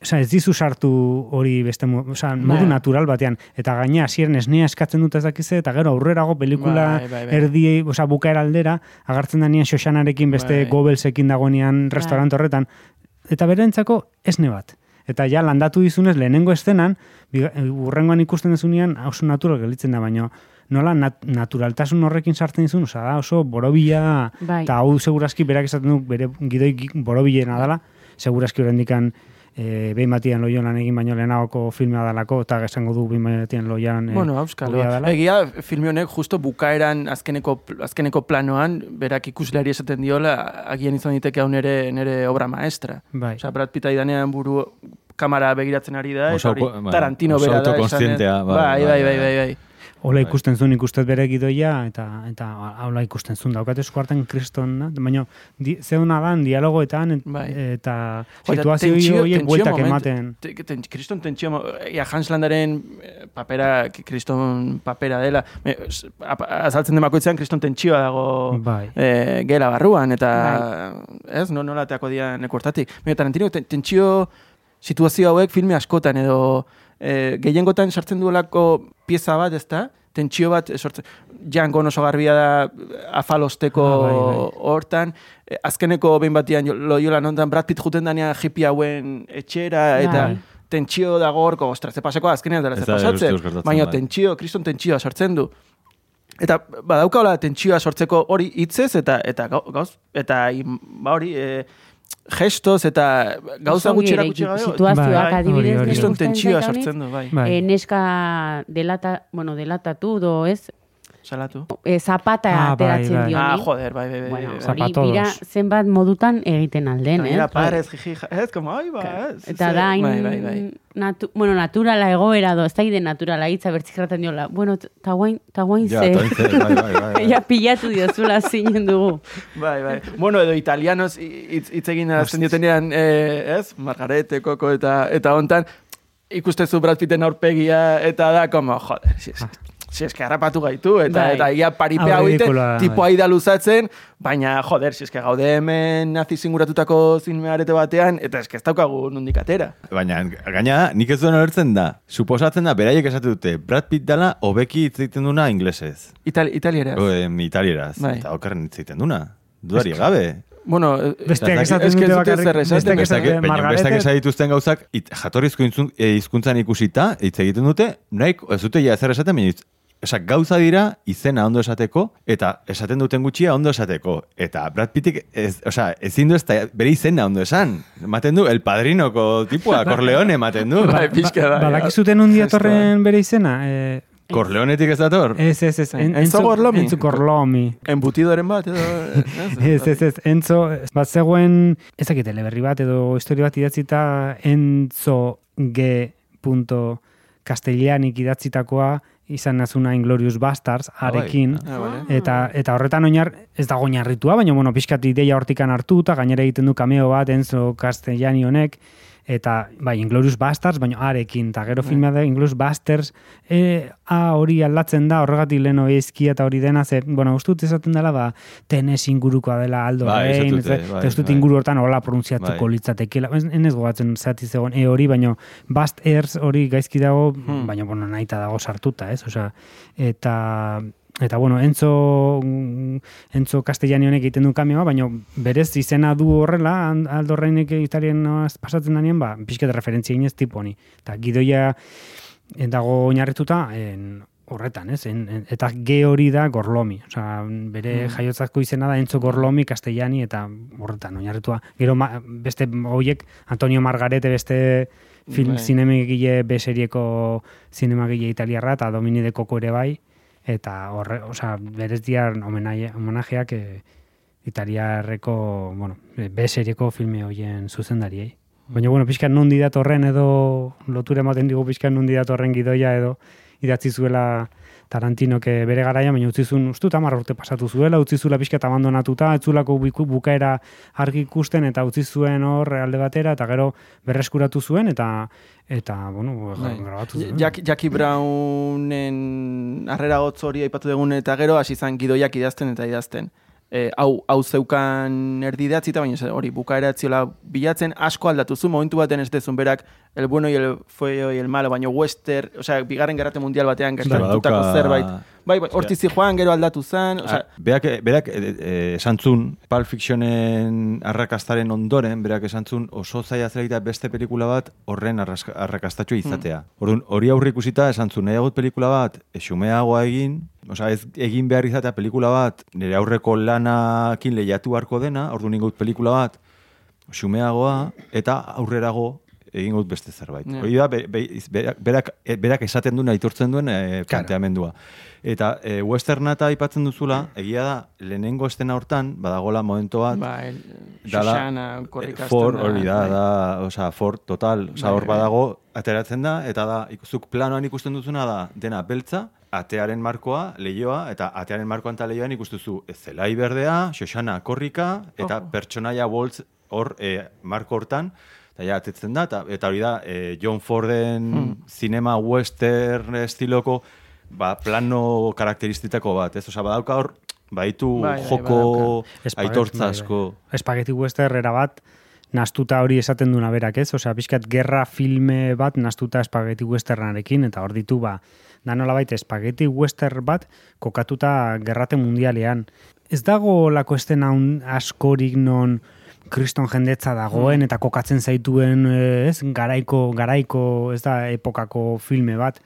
Osa, ez dizu sartu hori beste mo- osa, modu Bai. natural batean. Eta gaina hasieran esnea eskatzen dut ez dakize, eta gero aurrerago pelikula Bai, bai, bai. erdi, osa, bukaera aldera, agartzen da nian Xoxanarekin beste Bai. gobelsekin dagoenean restaurant horretan. Eta berentzako esne bat. Eta ja landatu dizunez lehenengo eszenan, biga- urrengoan ikusten dezunean oso natural gelitzen da, baina nola nat naturaltasun horrekin sartzen dizun, osa, da oso borobila, Bai. eta hau segurazki berak esaten du bere gidoi gi- borobilena dela, segurazki horrendikan e, behin batian loion lan egin baino lehenagoko filmea dalako, eta esango du behin batian loian e, Bueno, auskalo. Egia, filme honek justo bukaeran azkeneko, azkeneko planoan, berak ikusleari esaten diola, agian izan diteke hau nere, nere obra maestra. Bai. Osea, Brad Pitt aidanean buru kamara begiratzen ari da, Oso eta hori bai, Tarantino oso bera da. autokonstientea, esanen- bai, bai, bai, bai, bai, bai. bai, bai. Hola Bai. ikusten zuen ikustet bere gidoia, eta eta hola ikusten zuen daukat eskuartan kriston, da? baina di, ze hona dan dialogoetan et, Bai. eta situazio horiek bueltak ematen. te- ten- Kriston tentsio, mo- ia Hans Landaren eh, papera, kriston papera dela, Me, azaltzen den bakoitzean kriston tentsioa dago Bai. eh, gela barruan, eta ez, no, nola teako dia nekortatik. Baina Tarantino ten- tentsio situazio hauek filme askotan edo eh, gehiengotan sartzen duelako pieza bat, ezta? Tentsio bat eh, sortzen. Jango oso garbia da afalosteko Ah, bai, bai. hortan. Eh, azkeneko behin batian loiola nontan Brad Pitt juten danean hippie hauen etxera, eta Bai. tentsio dago horko, ostras, ze paseko azkenean dela ze pasatzen. Baina bai. tentsio, kriston tentsioa sortzen du. Eta badaukaola tentsioa sortzeko hori hitzez eta eta gau- gauz eta ba hori e, gestos eta gauza gutxi erakutsi gabe. situazioak Bai, adibidez. hori. nire Kriston gustatzen tentsioa sortzen du, bai. Bai. eh, neska delata, bueno, delatatu do, ez? Salatu. E, zapata Ah, bai, ateratzen bai. dio. Ah, ni. joder, bai, bai, bai. Bueno, bai. hori Zapatodos. bira zenbat modutan egiten alden, eh? Gainera, parez, jiji, ja- ez, como, ai, ba, ez. Eta da, bai, bai, bai. natu, bueno, naturala egoera do, ez da ide naturala hitza bertzikraten diola. Bueno, ta guain, ta guain Ja, ze. ze, bai, bai, bai, bai. *laughs* Ja pilatu diozula zinen dugu. Bai, bai. Bueno, edo italianos hitz hitz egin arazten diotenean, eh, ez? Margarete, Koko eta eta hontan ikustezu Brad Pitten aurpegia eta da como, joder, si es, si es que harrapatu gaitu eta Bai. eta ia paripea Hau hoite ridikuloa da, tipo bai. aida luzatzen, baina joder, si es que gaude hemen nazi zinguratutako zinmearete batean eta es que ez daukagu nondik atera. Baina, gaina, nik ez duen olertzen da. Suposatzen da, beraiek esate dute, Brad Pitt dela, hobeki hitz egiten duna inglesez. Itali, italieraz. O, em, italieraz. Bai. Eta okerren hitz egiten duna. Dudari gabe. Bueno, eh, Besteak Ez esaten dute bakarrik, zer esaten, besteak esaten besteak dituzten gauzak, it, jatorrizko intzun, e, hizkuntzan ikusita, hitz egiten dute, nahi, ez dute ja ezer esaten, baina Osa, gauza dira izena ondo esateko, eta esaten duten gutxia ondo esateko. Eta Brad Pittik, ez, osa, ezin du ez da, bere izena ondo esan. Ematen du, el padrinoko tipua, *laughs* Corleone ematen du. Bai, pixka da. Badakizuten un diatorren bere izena? Eh, Corleonetik ez dator? ez, ez, ez. En, Enzo Gorlomi? Enzo Gorlomi. Embutidoren bat edo... *laughs* Ez, ez, ez, Enzo, bat zegoen, ezakit teleberri bat edo historia bat idatzita Enzo G. Castellanik idatzitakoa izan nazuna Inglorious Bastards arekin. Ah, vale. Eta, eta horretan oinar, ez dago oinarritua, baina bueno, pixkat ideia hortikan hartu, eta gainera egiten du kameo bat Enzo Castellani honek, eta bai, Inglorious Bastards, baina arekin, eta gero filmea da Inglorious Bastards, e, a hori aldatzen da, horregatik leno eizkia eta hori dena, ze, bueno, uste dut esaten dela, ba, tenes ingurukoa dela aldo, Bai, esatute, ez, bai, ez dut bai. inguru hortan hola pronuntziatuko Bai. litzatekeela, ez, enez gogatzen zati zegoen, e hori, baina Bast Airs hori gaizki dago, Hmm. baina, bueno, nahita dago sartuta, ez, osea, eta Eta, bueno, Enzo, mm, Enzo Castellani honek egiten du kamioa, baina berez izena du horrela, and- Aldo Reinek italien pasatzen danean, ba, pixket referentzia inez tipo honi. Eta gidoia eh, dago oinarrituta en, horretan, ez? En, en- eta ge hori da Gorlomi. Osea, bere jaiotzako izena da Enzo Gorlomi Castellani eta horretan oinarritua. Gero ma, beste hoiek Antonio Margarete beste film Bai. zinemagile B serieko zinemagile italiarra eta Domini de Coco ere bai eta horre, osea, berez diar homenaje- homenajeak e, italiarreko, bueno, B serieko filme hoien zuzendariei. Baina, bueno, pixka nondi datorren edo lotura ematen digu pixka nondi datorren gidoia edo idatzi zuela Tarantinok bere garaia, baina utzi zuen, uste dut hamar urte pasatu zuela, utzi zuela pixka eta abandonatuta, biku- bukaera argi ikusten eta utzi zuen hor alde batera, eta gero berreskuratu zuen, eta, eta bueno, Bai. grabatu zuen. Jack, Jackie Brownen harrera hotz hori aipatu dugun eta gero hasi izan gidoiak idazten eta idazten. E, hau, hau zeukan erdi idatzita, baina hori bukaera etziola bilatzen asko aldatu zu, momentu baten ez dezun berak el bueno y el feo y el malo, baina western, osea, bigarren gerrate mundial batean gertatutako badauka- zerbait. Bai, bai, hortizi joan, gero aldatu zen, osea, berak, berak e, e, esan zun, Pulp Fictionen arrakastaren ondoren, berak esan zun oso zaila zelaita beste pelikula bat horren arrakastatxo izatea. Orduan, hori aurre ikusita esan zun, nahi pelikula bat xumeagoa egin, Osea, ez egin behar izatea pelikula bat nire aurreko lanakin lehiatu beharko dena, orduan ingut pelikula bat xumeagoa eta aurrerago egin gut beste zerbait. Ja. Hori da, be, be, berak, berak, e, berak esaten duen, aitortzen duen e, planteamendua. Eta e, westerna eta aipatzen duzula, egia da, lehenengo estena hortan, badagola momento bat, ba, el, dala, Ford, hori da, bai. da, osea, Ford total, osea, Bai, hor bai. badago, ateratzen da, eta da, ikuzuk planoan ikusten duzuna da, dena beltza, atearen markoa, leioa, eta atearen markoan eta leioan ikustuzu, zelai berdea, Xoxana korrika, eta Ojo. pertsonaia boltz hor, e, marko hortan, eta ja, atetzen da, eta, eta hori da, e, John Forden Hmm. cinema western estiloko, ba, plano karakteristitako bat, ez? Osea, badauka hor, baitu Bai, bai, joko aitortza bai, bai. asko. Spaghetti western bat, nastuta hori esaten duna berak, ez? Osea, pixkat gerra filme bat nastuta spaghetti westernarekin, eta hor ditu, ba, da nolabait spaghetti western bat kokatuta gerrate mundialean. Ez dago lako estena askorik non kriston jendetza dagoen eta kokatzen zaituen, eh, ez, garaiko, garaiko, ez da, epokako filme bat,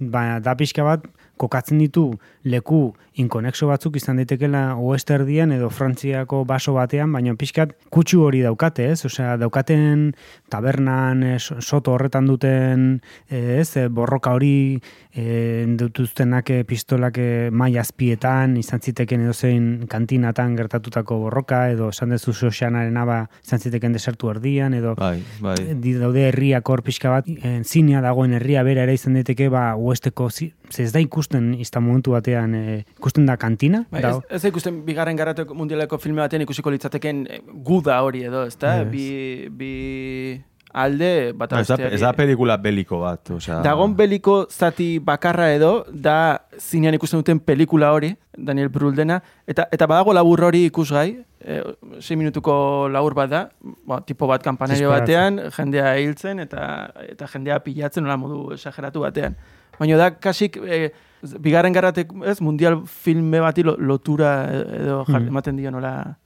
ba, da pixka bat, kokatzen ditu leku inkonexo batzuk izan daitekela oesterdian edo Frantziako baso batean, baina pixkat kutsu hori daukate, ez? Osea, daukaten tabernan, eh, so- soto horretan duten, eh, ez, eh, borroka hori e, dutuztenak pistolak mai azpietan, izan ziteken edo zein kantinatan gertatutako borroka, edo esan dezu Xoxanaren aba izan ziteken desertu erdian, edo Bai, bai. daude herriak hor pixka bat, en, zinea dagoen herria bera ere izan daiteke, ba, uesteko, ze ez da ikusten izan momentu batean, e, ikusten da kantina, Bai, ez, ez da ikusten bigarren garrateko mundialeko filme batean ikusiko litzateken eh, guda hori edo, ezta? Ez. Bi, bi alde bat No, ez, da, ez da pelikula beliko bat, osea... Dagon beliko zati bakarra edo, da zinean ikusten duten pelikula hori, Daniel Brühl dena, eta, eta badago labur hori ikusgai, e, 6 minutuko labur bat da, ba, tipo bat Disparatzen. batean, jendea hiltzen eta eta jendea pilatzen nola modu esageratu batean. Baina da, kasik, e, bigarren garratek, ez, mundial filme bati lo- lotura edo jar, Mhm. ematen dio nola...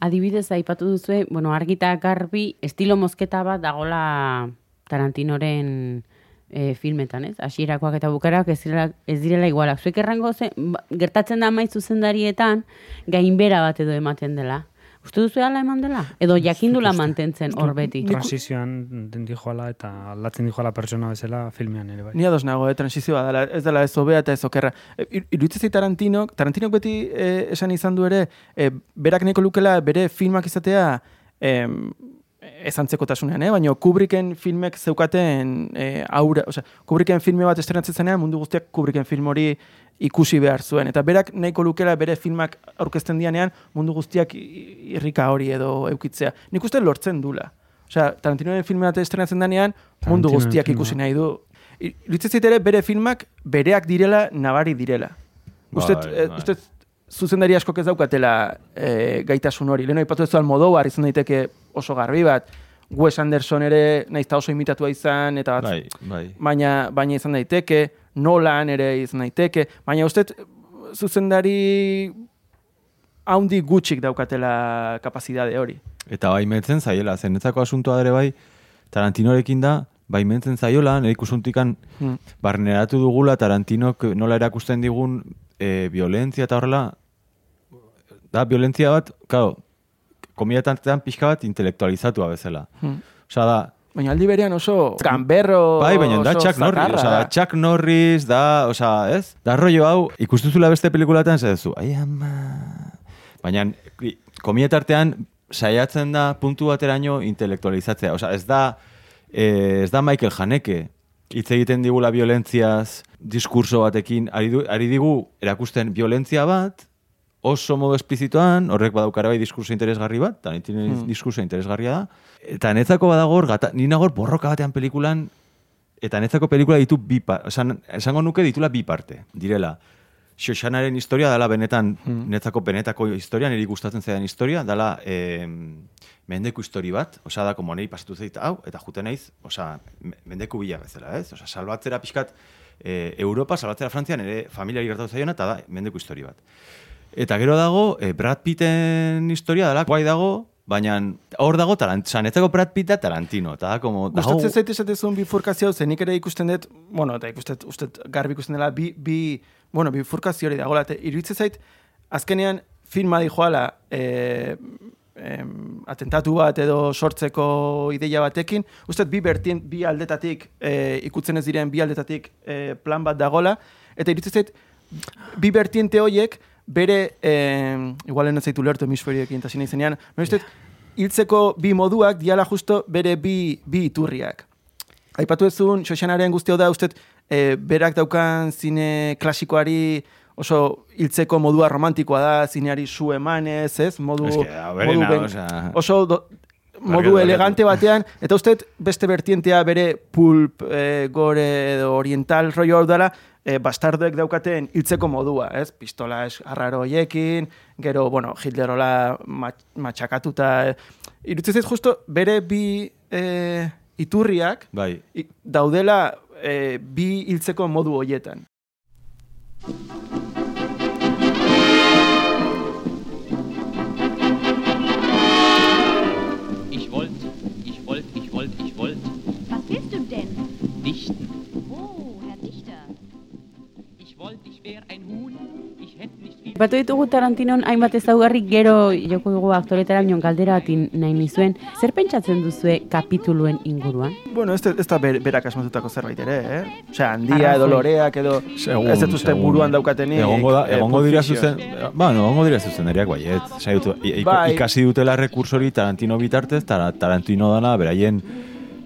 Adibidez, aipatu duzue, bueno, argita garbi, estilo mozketa bat dagola Tarantinoren e, filmetan, ez? Hasierakoak eta bukarak ez direla, ez direla igualak. Zuek errango ze, ba, gertatzen da maiz zuzendarietan, gainbera bat edo ematen dela. Uste duzu ala eman dela? Edo jakindula mantentzen hor beti? Transizioan den dijoala eta aldatzen dijoala pertsona bezala filmean ere bai. Ni ados nago, eh, transizioa dela, ez dela ez hobea eta ez okerra. E, Iruditzen Tarantinok, Tarantinok beti eh, esan izan du ere, eh, berak neko lukela bere filmak izatea em, ez antzekotasunean, eh? baina Kubricken filmek zeukaten eh, aura, osea, Kubricken filme bat estrenatzen zenean mundu guztiak Kubricken film hori ikusi behar zuen. Eta berak nahiko lukela bere filmak aurkezten dianean mundu guztiak irrika hori edo eukitzea. Nik uste lortzen dula. Osea, Tarantinoren filme bat estrenatzen denean mundu guztiak filma. ikusi nahi du. Zait ere bere filmak bereak direla nabari direla. Uste, Bai, eh, bai. uste zuzendari askok ez daukatela e, gaitasun hori. Lehen aipatu ez Almodóvar izan daiteke oso garbi bat. Wes Anderson ere naiz oso imitatua izan eta bat, Bai, bai. baina baina izan daiteke, Nolan ere izan daiteke, baina uste zuzendari haundi gutxik daukatela kapazidade hori. Eta baimentzen zaiela, zenetzako asuntoa ere bai, Tarantinorekin da, baimentzen zaiola, nire ikusuntikan Hmm. barneratu dugula Tarantinok nola erakusten digun e, violentzia eta horrela, da, violentzia bat, claro, komietantean pixka bat intelektualizatua bezala. Hmm. Osea da, Baina aldi berean oso gamberro, Bai, baina da Chuck Norris, osea, da Chuck Norris, da, osea, ez? Da rollo hau, ikustuzula beste pelikulatan, zedezu, ai ama... Baina, komietartean, saiatzen da puntu bateraino intelektualizatzea. Osea, ez da, eh, ez da Michael Haneke, hitz egiten digula violentziaz, diskurso batekin, ari, du, ari digu erakusten violentzia bat, oso modu esplizituan, horrek badaukara bai diskurso interesgarri bat, eta hmm. diskurso interesgarria da. Eta netzako badago hor, gata, ni nagor borroka batean pelikulan, eta netzako pelikula ditu bi parte, esan, esango nuke ditula bi parte, direla. Xoxanaren historia dela benetan, netzako benetako historia, niri gustatzen zaidan historia, dela eh, mendeku histori bat, osea da, como nahi pasatu zait hau, eta juten naiz, osea, me- mendeku bila bezala, ez? Osea, salbatzera pixkat, eh, Europa, salbatzera Frantzian, ere familiari gertatu zaiona, eta da, mendeku histori bat. Eta gero dago, eh, Brad Pitten historia dela, guai dago, baina hor dago, sanetzako Brad Pitta Tarantino, eta como, dago, Gustatzen zait esatezun bifurkazio, ze nik ere ikusten dut, bueno, eta ikustet, ustet garbi ikusten dela, bi, bi, bueno, bifurkazio hori dagoela, eta iruditzen zait, azkenean filma di joala, e, em, atentatu bat edo sortzeko ideia batekin, ustet bi bertien, bi aldetatik, e, ikutzen ez diren bi aldetatik e, plan bat dagola, eta iruditzen zait, bi bertiente horiek, bere, eh, igual ez zaitu lertu hemisferioekin, eta zine izenean, yeah. hiltzeko bi moduak diala justo bere bi, bi iturriak. Aipatu ezun, Xoxanaren guzti hau da, uste, e, berak daukan zine klasikoari oso hiltzeko modua romantikoa da, zineari su emanez, ez? Modu, Es que, modu ben- osea- oso do, modu elegante batean, eta uste beste bertientea bere pulp, e, gore edo oriental rollo hau dela, e, bastardoek daukaten hiltzeko modua, ez? Pistola es arraro hoiekin, gero, bueno, Hitlerola mat, matxakatuta. E, Irutzen zait justo bere bi e, iturriak bai, i- daudela e, bi hiltzeko modu hoietan. Batu ditugu Tarantinon hainbat ezaugarri gero joko dugu aktoretara nion galdera batin nahi nizuen. Zer pentsatzen duzue kapituluen inguruan? Bueno, ez, ez da ber, berak asmatutako zerbait ere, eh? Osea, handia edo loreak edo Segun, ez dut uste buruan daukatenik. Egongo, da, eh, egongo dira zuzen, bueno, egongo dira zuzendariak baiet. Saiatu, i- i- Bai. ikasi dutela rekursori Tarantino bitartez, tara, Tarantino dana beraien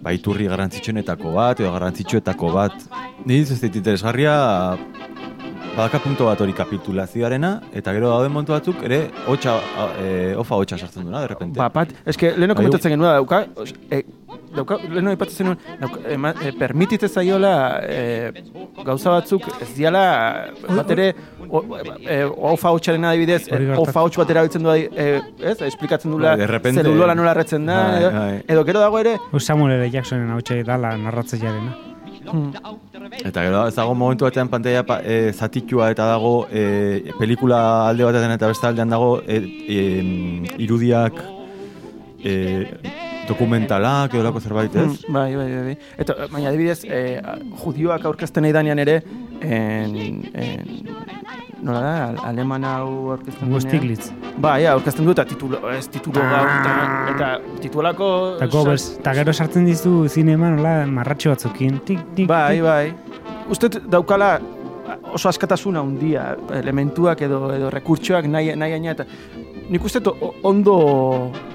baiturri garrantzitsuenetako bat, edo garrantzitsuetako bat. Ni ez dit interesgarria badaka punto bat hori kapitulazioarena, eta gero dauden montu batzuk ere hotxa, e, ofa hotxa sartzen duna, de repente. Ba, pat, eske, leheno Bai, komentatzen genuen dauka, os, e, dauka, leheno aipatzen zenuen, dauka, ema, e, permititzen zaiola e, gauza batzuk ez diala bat ere o, e, ofa hotxaren adibidez, e, ofa hotx bat erabiltzen du, e, ez, esplikatzen dula de repente- zelulola nola erretzen da, Bai, edo, edo gero dago ere, Samuel L. Jacksonen hau dala narratzailearena. Eta gero ez dago momentu batean pantalla pa, e, zatitua eta dago e, pelikula alde batean eta beste aldean dago e, e, irudiak e, dokumentalak edo lako zerbait ez? Mm, bai, bai, bai, bai. Eta, baina adibidez, eh, judioak aurkezten nahi danean ere, en, en, nola da, al- aleman hau aurkezten Hugo denean? Stiglitz. Bai, ja, aurkezten du eta titulo, ez titulo gaur, eta, eta titulako... Eta gobers, eta gero sartzen dizu zinema nola marratxo batzukin. Tik, tik, Bai, bai. Uste daukala oso askatasuna handia, elementuak edo edo rekurtsoak nahi nahi gaina eta nik uste dut o- ondo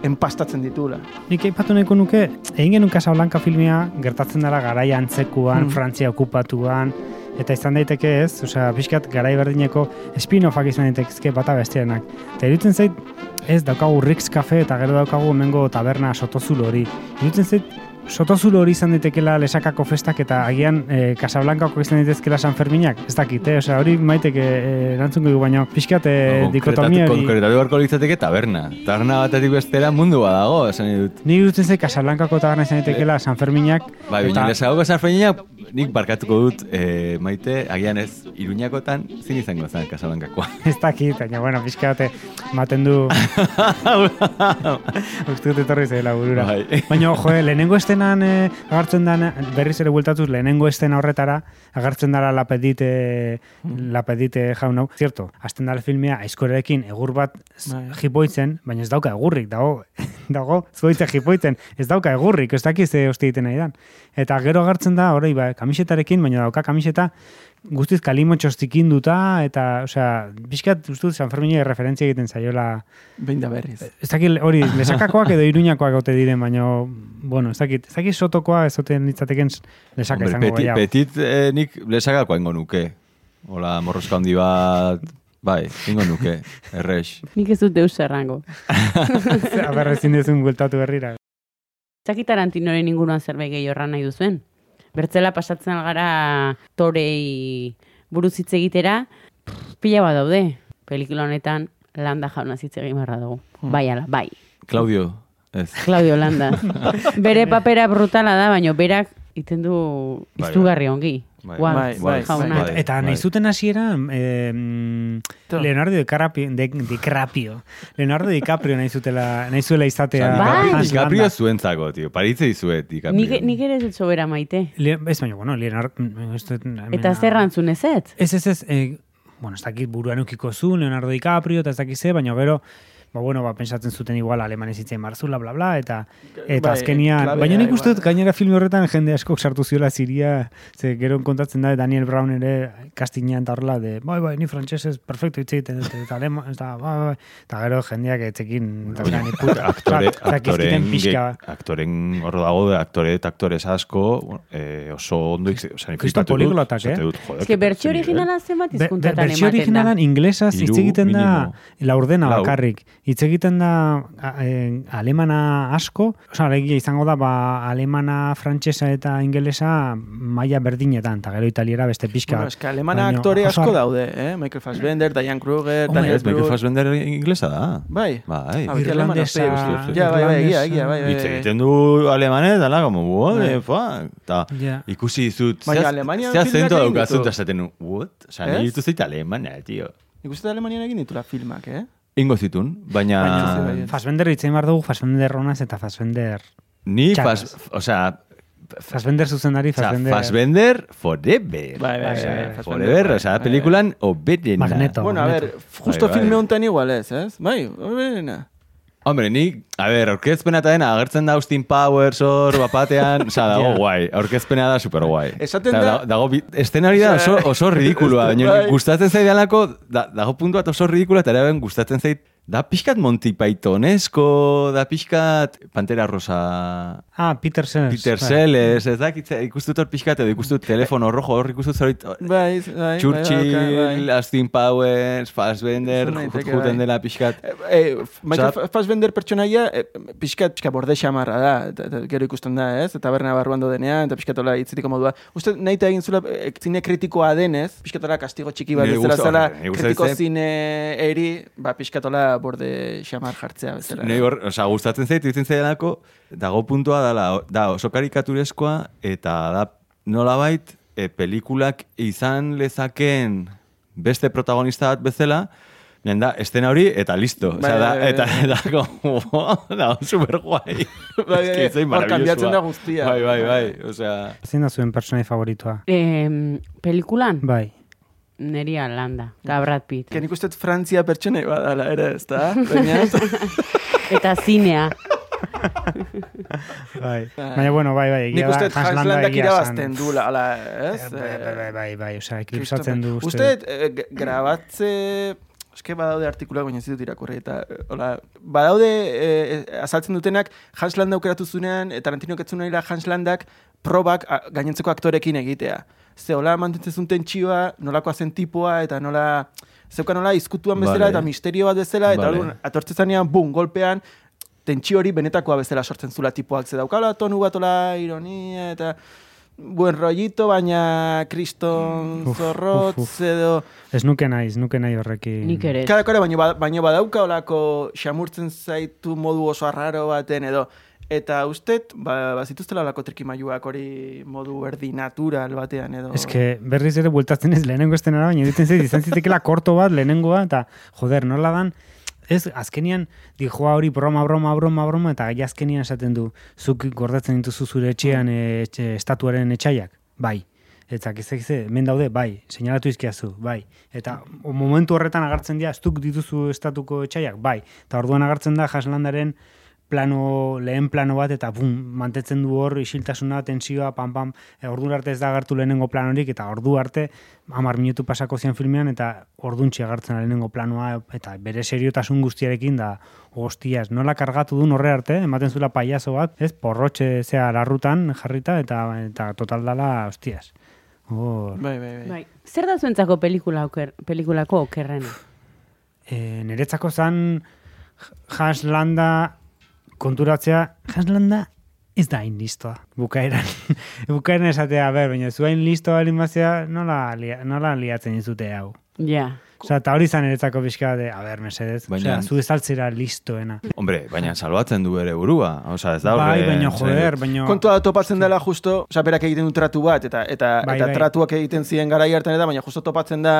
enpastatzen ditula. Nik aipatu nahiko nuke, egin genuen Casablanca filmia gertatzen dela garaia antzekuan, Mm. Frantzia okupatuan, eta izan daiteke ez, osea, pixkat garai berdineko spin-offak izan daitezke bata besteanak. Eta irutzen zait, ez daukagu Rix Cafe eta gero daukagu hemengo taberna sotozulo hori. Irutzen zait, sotozulo hori izan daitekela lesakako festak eta agian e, Casablancako izan daitezkela San Ferminak, ez dakit, eh? osea, hori maiteke e, erantzungo dugu, baina pixkat e, dikotomia hori... Konkretatu beharko litzateke taberna. Taberna batetik bestera mundu badago, esan dut. Ni irutzen zait Casablancako taberna izan daitekeela San Ferminak, Bai, baina eta- lesagoko sarfeinak nik barkatuko dut, eh, maite, agian ez, iruñakotan, zin izango zen Casablancakoa. *laughs* Ez dakit, baina, bueno, pixka bate, maten du... *laughs* Uste dut etorri zela burura. Bai. Baina, jo, eh, lehenengo estenan eh, agartzen da, berriz ere bueltatuz, lehenengo estena horretara, agartzen dara lapedite, lapedite jaun hau. Zierto, azten dara filmea, aizkorekin egur bat Bai. jipoitzen, baina ez dauka egurrik, dago, *laughs* dago, zuaitze jipoitzen, ez dauka egurrik, ez dakiz ze hosti egiten nahi dan. Eta gero agartzen da, hori, ba, kamisetarekin, baina dauka kamiseta, guztiz kalimotxoz zikinduta, eta, osea, pixkat, uste dut, San Fermine referentzia egiten zaiola, Behin da berriz. ez dakit hori, lesakakoak edo iruñakoak ote diren, baina, bueno, ez dakit, ez dakit sotokoa ez ote nitzateken lesaka Hombre, izango petit, petit eh, nik lesakako ingo nuke. Hola, morroska handi bat, bai, ingo nuke, *laughs* errex. Nik ez dut deus errango. *laughs* Aber, ezin dezun bueltatu berrira. Zaki Tarantinoren inguruan zerbait gehi horran nahi duzuen. Bertzela pasatzen gara torei buruz hitz egitera, pff, pila bat daude. Pelikula honetan landa jauna hitz egin beharra dugu. Bai ala, bai. Claudio, ez. Claudio Landa. *laughs* Bere papera brutala da, baina berak iten du Bai, izugarri ongi. Bai, Guau, bai, bai, jauna. bai. Eta bai. nahi zuten hasiera eh. Leonardo DiCaprio, de, DiCaprio. Leonardo DiCaprio nahi zutela, nahi zuela izatea. Bai. DiCaprio Landa. zuentzako, tio. Paritze dizuet, DiCaprio. Nik, nik ere ez sobera maite. Le, ez baina, bueno, Leonardo... mm, hemen- Eta zer rantzun ez ez? Ez, ez, ez, eh, bueno, ez dakit buruan ukiko zu, Leonardo DiCaprio, eta ez dakit ze, baina gero, ba, bueno, ba, pensatzen zuten igual alemanez hitzen marzula, bla, bla, eta, eta Bai, azkenian, baina nik uste dut gainera filme horretan jende askok sartu ziola ziria, ze gero kontatzen da Daniel Brown ere kastinean eta horrela, de, bai, bai, ni frantsesez perfecto hitz egiten eta alema, eta, bai, bai, eta gero jendeak etzekin, eta Baina, ni puta, aktore, aktoren, pixka, aktoren horro dago, de aktore eta aktores asko, eh, oso ondo ikse, oza, dut, poliglotak, eh? Ez que bertxio zer nivel. originala zenbat Bertsio ematen da. originalan inglesaz hitz egiten da laurdena Lau. bakarrik. Hitz egiten da a- eh, alemana asko, osea, alegia izango da ba, alemana, frantsesa eta ingelesa maila berdinetan, eta gero italiera beste pixka. Bueno, eske alemana Baina aktore oso asko ar- daude, eh? Michael Fassbender, Diane Kruger, Hombre, Daniel Michael. Fassbender inglesa da. Bai. Bai. Irlandesa. Ja, bai, bai, egia, egia, bai, bai. Hitz egiten du alemanez, dala, como, what Bai. the fuck? Ta, ikusi dizut, zea- egin daukazut, eta esaten what? Osa, nire ditu zeit alemana, tio. Nik uste da Alemanian egin ditula filmak, eh? Ingo zitun, baina... Baina ez bai. Fassbender hitzen behar dugu, Fassbender ronaz eta Fassbender... Ni, fas, osea, Fassbender zuzendari, Fassbender... Fassbender forever. Bai, bai, bai, forever, bai, osea, bai, pelikulan oberena. Magneto. Bueno, a ver, justo Bai, bai. filme honetan igual ez, ez? Bai, hoberena. Hombre, ni, a ver, aurkezpena eta dena, agertzen da Austin Powers hor, bapatean, *laughs* osea, dago Ja. guai, aurkezpena da super guai. Esaten da- Dago, eszenari da oso, oso ridikulua, baina *laughs* Bai. gustatzen zaidalako, da, dago puntu bat oso ridikula, eta ere gustatzen zait, da pixkat Monty Pythonesko, da pixkat Pantera Rosa... Ah, Peter Sellers. Peter bai. Sellers, ez dakit, ikustut hor pixkat, edo ikustut telefono rojo hor ikustut zeroit, Bai, bai, Churchill, bai, bai. Austin Powers, Fassbender, juten dela pixkat. Eh, eh, Michael Fassbender pertsonaia eh, pixkat, pixkat borde xamarra da, gero ikusten da, ez? Eta berna barruan denean, eta pixkat hola itzitiko modua. Uste nahi eta egin zula eh, zine kritikoa denez, pixkat hola kastigo txiki bat gusto- zela, gusto kritiko ez, zine eri, ba, pixkat hola borde xamar jartzea bezala. Nei hor, osea, gustatzen zait, itzen zaidalako, dago puntua dala, da oso karikatureskoa, eta da nolabait, e, pelikulak izan lezaken beste protagonista bat bezala, Nien da, estena hori, eta listo. Bai, Osea, da, bai, bai, eta, bai. eta, como, *laughs* da, super guai. *laughs* Bai, bai, hor kanbiatzen da guztia. Bai, bai, bai, osea... Zein da zuen personai favoritoa? Em, pelikulan, Bai. Neria landa, eta Brad Pitt. Uste dut Frantzia pertsonai badala ere, ez da? *laughs* Eta zinea. *laughs* Bai. Baina, bueno, bai, bai. nik uste da, Hans Hans Landa Landak irabazten du, la, ala, ez? Bai, bai, bai, bai, bai, Christopher. eklipsatzen du uste. Eh, grabatze... Eske badaude artikuluak, baina ez ditut irakurri, eta, eh, hola, badaude eh, azaltzen dutenak Hans Landa aukeratu zunean, eta Tarantino ketzun nahi Hans Landak probak a, gainentzeko aktorekin egitea. Ze, hola, mantentzen zuen tentsioa, nolakoa zen tipoa, eta nola, zeukan nola izkutuan bezala, Vale. eta misterio bat bezala, eta Vale. atortzen zanean, bum, golpean, tentsio hori benetakoa bezala sortzen zula tipoak, ze daukala tonu bat hola, ironia, eta buen rollito, baina kriston Uf, zorrotz, uf, uf. edo... Ez nuke nahi, ez nuke nahi horrekin. Nik ere. Kada, kada, baina, ba- baina badauka olako xamurtzen zaitu modu oso arraro baten, edo Eta ustet, ba, bazituztela lako trikimailuak hori modu erdi natural batean edo... Que berriz ere bueltatzen ez lehenengo estenara, baina ditzen zait, izan zitekela korto bat lehenengoa, eta joder, nola dan, ez, azkenian, dijoa hori broma, broma, broma, broma, eta azkenian esaten du, zuk gordatzen dituzu zure etxean e, etxe, estatuaren etxaiak, bai. Eta gizte, hemen daude, bai, seinalatu izkiazu, bai. Eta momentu horretan agartzen dira, zuk dituzu estatuko etxaiak, bai. Eta orduan agartzen da jaslandaren plano, lehen plano bat, eta bum, mantetzen du hor isiltasuna, tensioa, pam, pam, e, ordu arte ez da agartu lehenengo planorik, eta ordu arte, hamar minutu pasako zian filmean, eta orduntxi agartzen da lehenengo planoa, eta bere seriotasun guztiarekin da, hostias, nola kargatu duen horre arte, ematen zuela paiazo bat, ez, porrotxe zea larrutan jarrita, eta, eta total dala, hostias. Hor, Bai, bai, bai. Bai. Zer da zuentzako pelikula oker, pelikulako okerrena? e, niretzako zan Haslanda konturatzea, Haslanda ez da hain listoa, bukaeran. *laughs* bukaeran esatea, ber, baina zu hain listoa balin bazea, nola, nola liatzen izute hau. Ja. Osa, eta hori zan niretzako pixka de, a ber, mesedez, Baina- Osea, zu ez altzera listoena. Hombre, baina salbatzen du ere burua. Osa, ez da bai, horre- baina joder, baina... Kontua da topatzen dela justo, osea, berak egiten du tratu bat, eta eta, Bai, eta bai. tratuak egiten ziren garai hartan eta, baina justo topatzen da...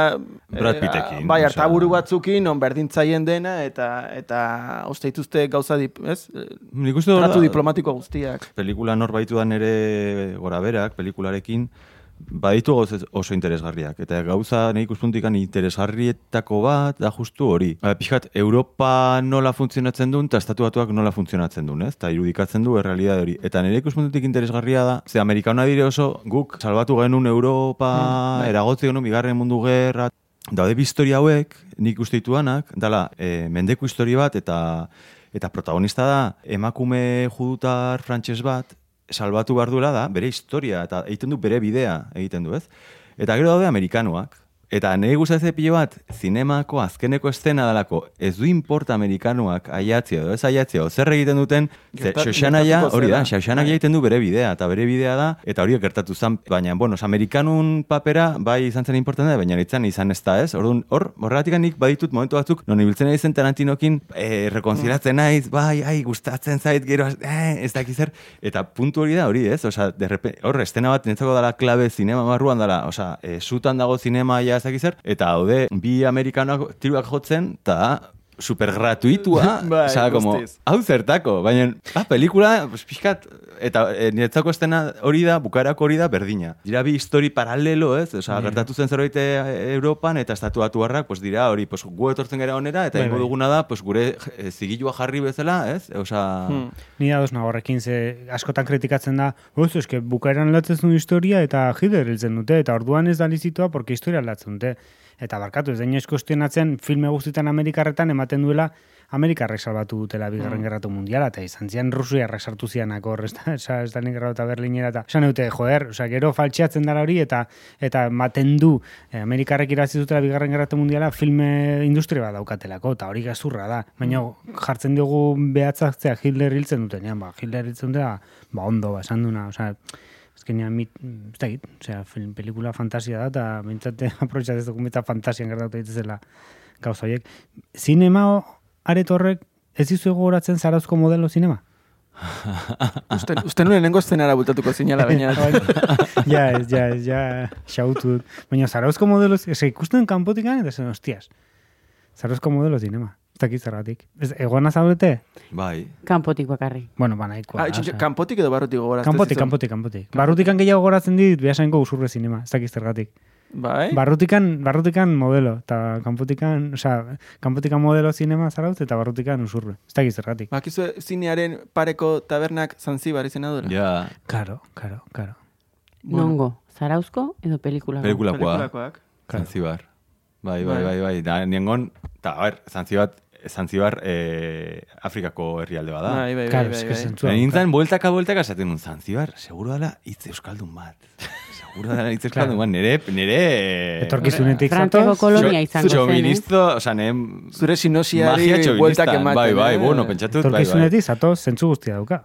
Brad eh, Pittekin, Bai, osea. hartaburu batzukin, non berdintzaien dena, eta eta uste dituzte gauza, dip, ez? Nik uste Tratu diplomatiko guztiak. pelikula norbaitu da nere gora berak, pelikularekin, baditu gauz oso interesgarriak. Eta gauza nahi ikuspuntikan interesgarrietako bat da justu hori. Ba, pixkat, Europa nola funtzionatzen duen, eta estatu batuak nola funtzionatzen duen, ez? Eta irudikatzen du errealidade hori. Eta nire ikuspuntutik interesgarria da, ze Amerikana dire oso guk salbatu genuen Europa, eragotzi genuen bigarren mundu gerra, daude historia hauek, nik uste dituanak, dala, e, mendeku historia bat, eta eta protagonista da, emakume judutar frantses bat, salbatu behar duela da, bere historia, eta egiten du bere bidea egiten du, ez? Eta gero daude amerikanoak. Eta nahi gustatzen pilo bat, zinemako azkeneko estena dalako, ez du importa amerikanoak aiatzia edo ez aiatzia, o zer egiten duten, ze Xoxanaia, hori da. Xoxanak Bai. egiten du bere bidea, eta bere bidea da, eta hori gertatu zen, baina, bueno, amerikanun papera, bai izan zen importante, baina itzan izan ez da, ez? Orduan, hor, horregatik nik baditut momentu batzuk, non ibiltzen nahi zen Tarantinokin, eh, rekonzilatzen naiz, bai, ai, gustatzen zait, gero, eh, ez dakiz zer, eta puntu hori da, hori, ez? Osa, derrepe, hor, estena bat netzako dala klabe zinema barruan dala, osa, eh, sutan dago zinema ja ez dakiz zer, eta daude, bi amerikanoak tiruak jotzen, eta super gratuitua, *laughs* Bai, como, hau zertako, baina, ba, pelikula, pues, pixkat, eta e, niretzako estena hori da, bukarako hori da, berdina. Dira bi histori paralelo, ez? Osea, gertatu zen zerbait e, Europan, eta estatu batuarrak, pues, dira, hori, pues, gu etortzen gara onera, eta Bai, ingo bai. duguna da, pues, gure e, zigilua jarri bezala, ez? Osea, Hmm. Ni nago horrekin, ze askotan kritikatzen da, oz, eske bukaeran latzen historia eta hiltzen dute, eta orduan ez da lizitua, porque historia latzen dute. Eta barkatu, ez da inoiz kuestionatzen filme guztietan Amerikarretan ematen duela Amerikarrek salbatu dutela bigarren gerratu mundiala, eta izan zian Rusiarrak sartu zianak hor, ez da, *laughs* ez da eta Berlinera, eta esan dute, joder, osea, gero faltxeatzen dara hori, eta eta maten du. Eh, Amerikarrek irazi dutela bigarren gerratu mundiala filme industria bat daukatelako, eta hori gazurra da. Baina jartzen diogu behatzaktzea Hitler hiltzen dutenean, ba, Hitler hiltzen dutela, ba, ondo, ba, esan duna, osea, azkenean mit, ez da git, osea, film, pelikula fantasia da, eta bintzate *laughs* aprobetxat ez dugu eta fantasian gertatu daitezela gauza horiek. Zinema aret horrek ez dizu gogoratzen zarauzko modelo zinema? *laughs* Uste, uste nuen lehenengo eszenara bultatuko zinala, baina... *laughs* ja, ez, ja, ez, ja, xautu dut. Baina zarauzko modelo, ez ikusten kanpotikan, eta zen, hostias, zarauzko modelo zinema. Ez dakit zergatik. Ez, egoana zaudete? bai. Kanpotik bakarri. Bueno, ba, nahikoa. Ah, osea. kanpotik edo barrutik gogorazten Kanpotik, kanpotik, kanpotik. Barrutikan gehiago goratzen dit, behasainko usurre zinema, ez dakit zergatik. Bai? Barrutikan, barrutikan modelo, eta kanpotikan, osea, kanpotikan modelo zinema zarauz, eta barrutikan usurre. Ez dakit zergatik. Bakizu zinearen pareko tabernak zanzibar izena duela? Ja, Karo, karo, karo. Nongo, zarauzko edo pelikulako? pelikulakoa, Pelikulakoak. Zanzibar. Bai, bai, Bai. bai, bai. Da, niengon, eta, a ber, Zanzibar, Zanzibar eh, Afrikako herrialde bada. Bai, bai, bai, bai, bai. Baina nintzen, bueltaka, bueltaka, esaten nun, Zanzibar, seguro dela hitz euskaldun bat. seguro dela hitz euskaldun bat, *laughs* nire, nire... Etorkizunetik Frantziako zatoz, kolonia izango zen, eh? Txoministo, oza, nem... Zure sinosiari bueltak ematen. Bai, bai, eh? bueno, pentsatut, bai, bai. etorkizunetik zatoz, zentzu guztia dauka.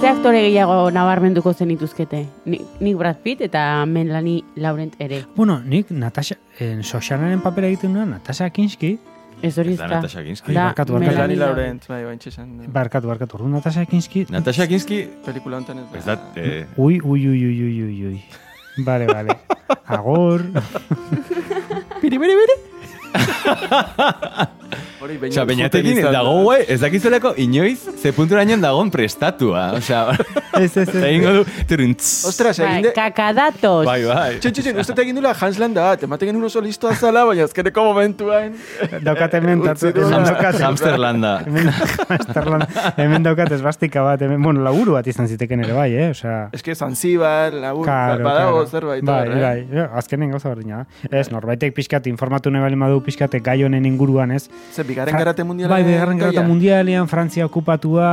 Ze aktore gehiago nabarmenduko zenituzkete? Ni- Nik Brad Pitt eta Melanie Laurent ere. Bueno, nik Natasha, en Soshanaren papera egiten nuen, Natasha Kinski, Ez hori Da ezta. Natasha Kinski. Da, Barkatu, barkatu. Melanie Laurent. Bai, bain txesan. barkatu, barkatu, orduan Natasha Kinski, Natasha Kinski, Pelikula honetan ez. ez da, eh, ui, ui, ui, ui, ui, ui, ui. Vale, vale. Agor. Biri, biri, biri. Osa, izan dago, da. güey, ez dakizelako inoiz, ze punturainen dagoen prestatua. Osea, *laughs* Ez, ez, ez. egingo du, turuntz. Ostras, egin Bai, de... kakadatos. Bai, bai. Txin, txin, txin, uste egin dula Hans Landa bat, ematen genuen oso listoa zala, baina azkeneko momentuan... Daukat hemen Utzi tatu, du. hemen Hamster-. Hamsterlanda. *laughs* Hemen, hamsterlanda. hemen daukat esbastika bat, hemen, bueno, laburu bat izan ziteken ere bai, eh? Osea, Ez que Zanzibar, labur, Claro, badago zerbait. Bai, eh? bai, ja, azkenen gauza berdina. Ez, norbaitek pixkat informatu bali madu pixkate gai honen inguruan, ez? Ze, bigarren garate mundiala. Bai, bigarren garata mundialean, Frantzia okupatua,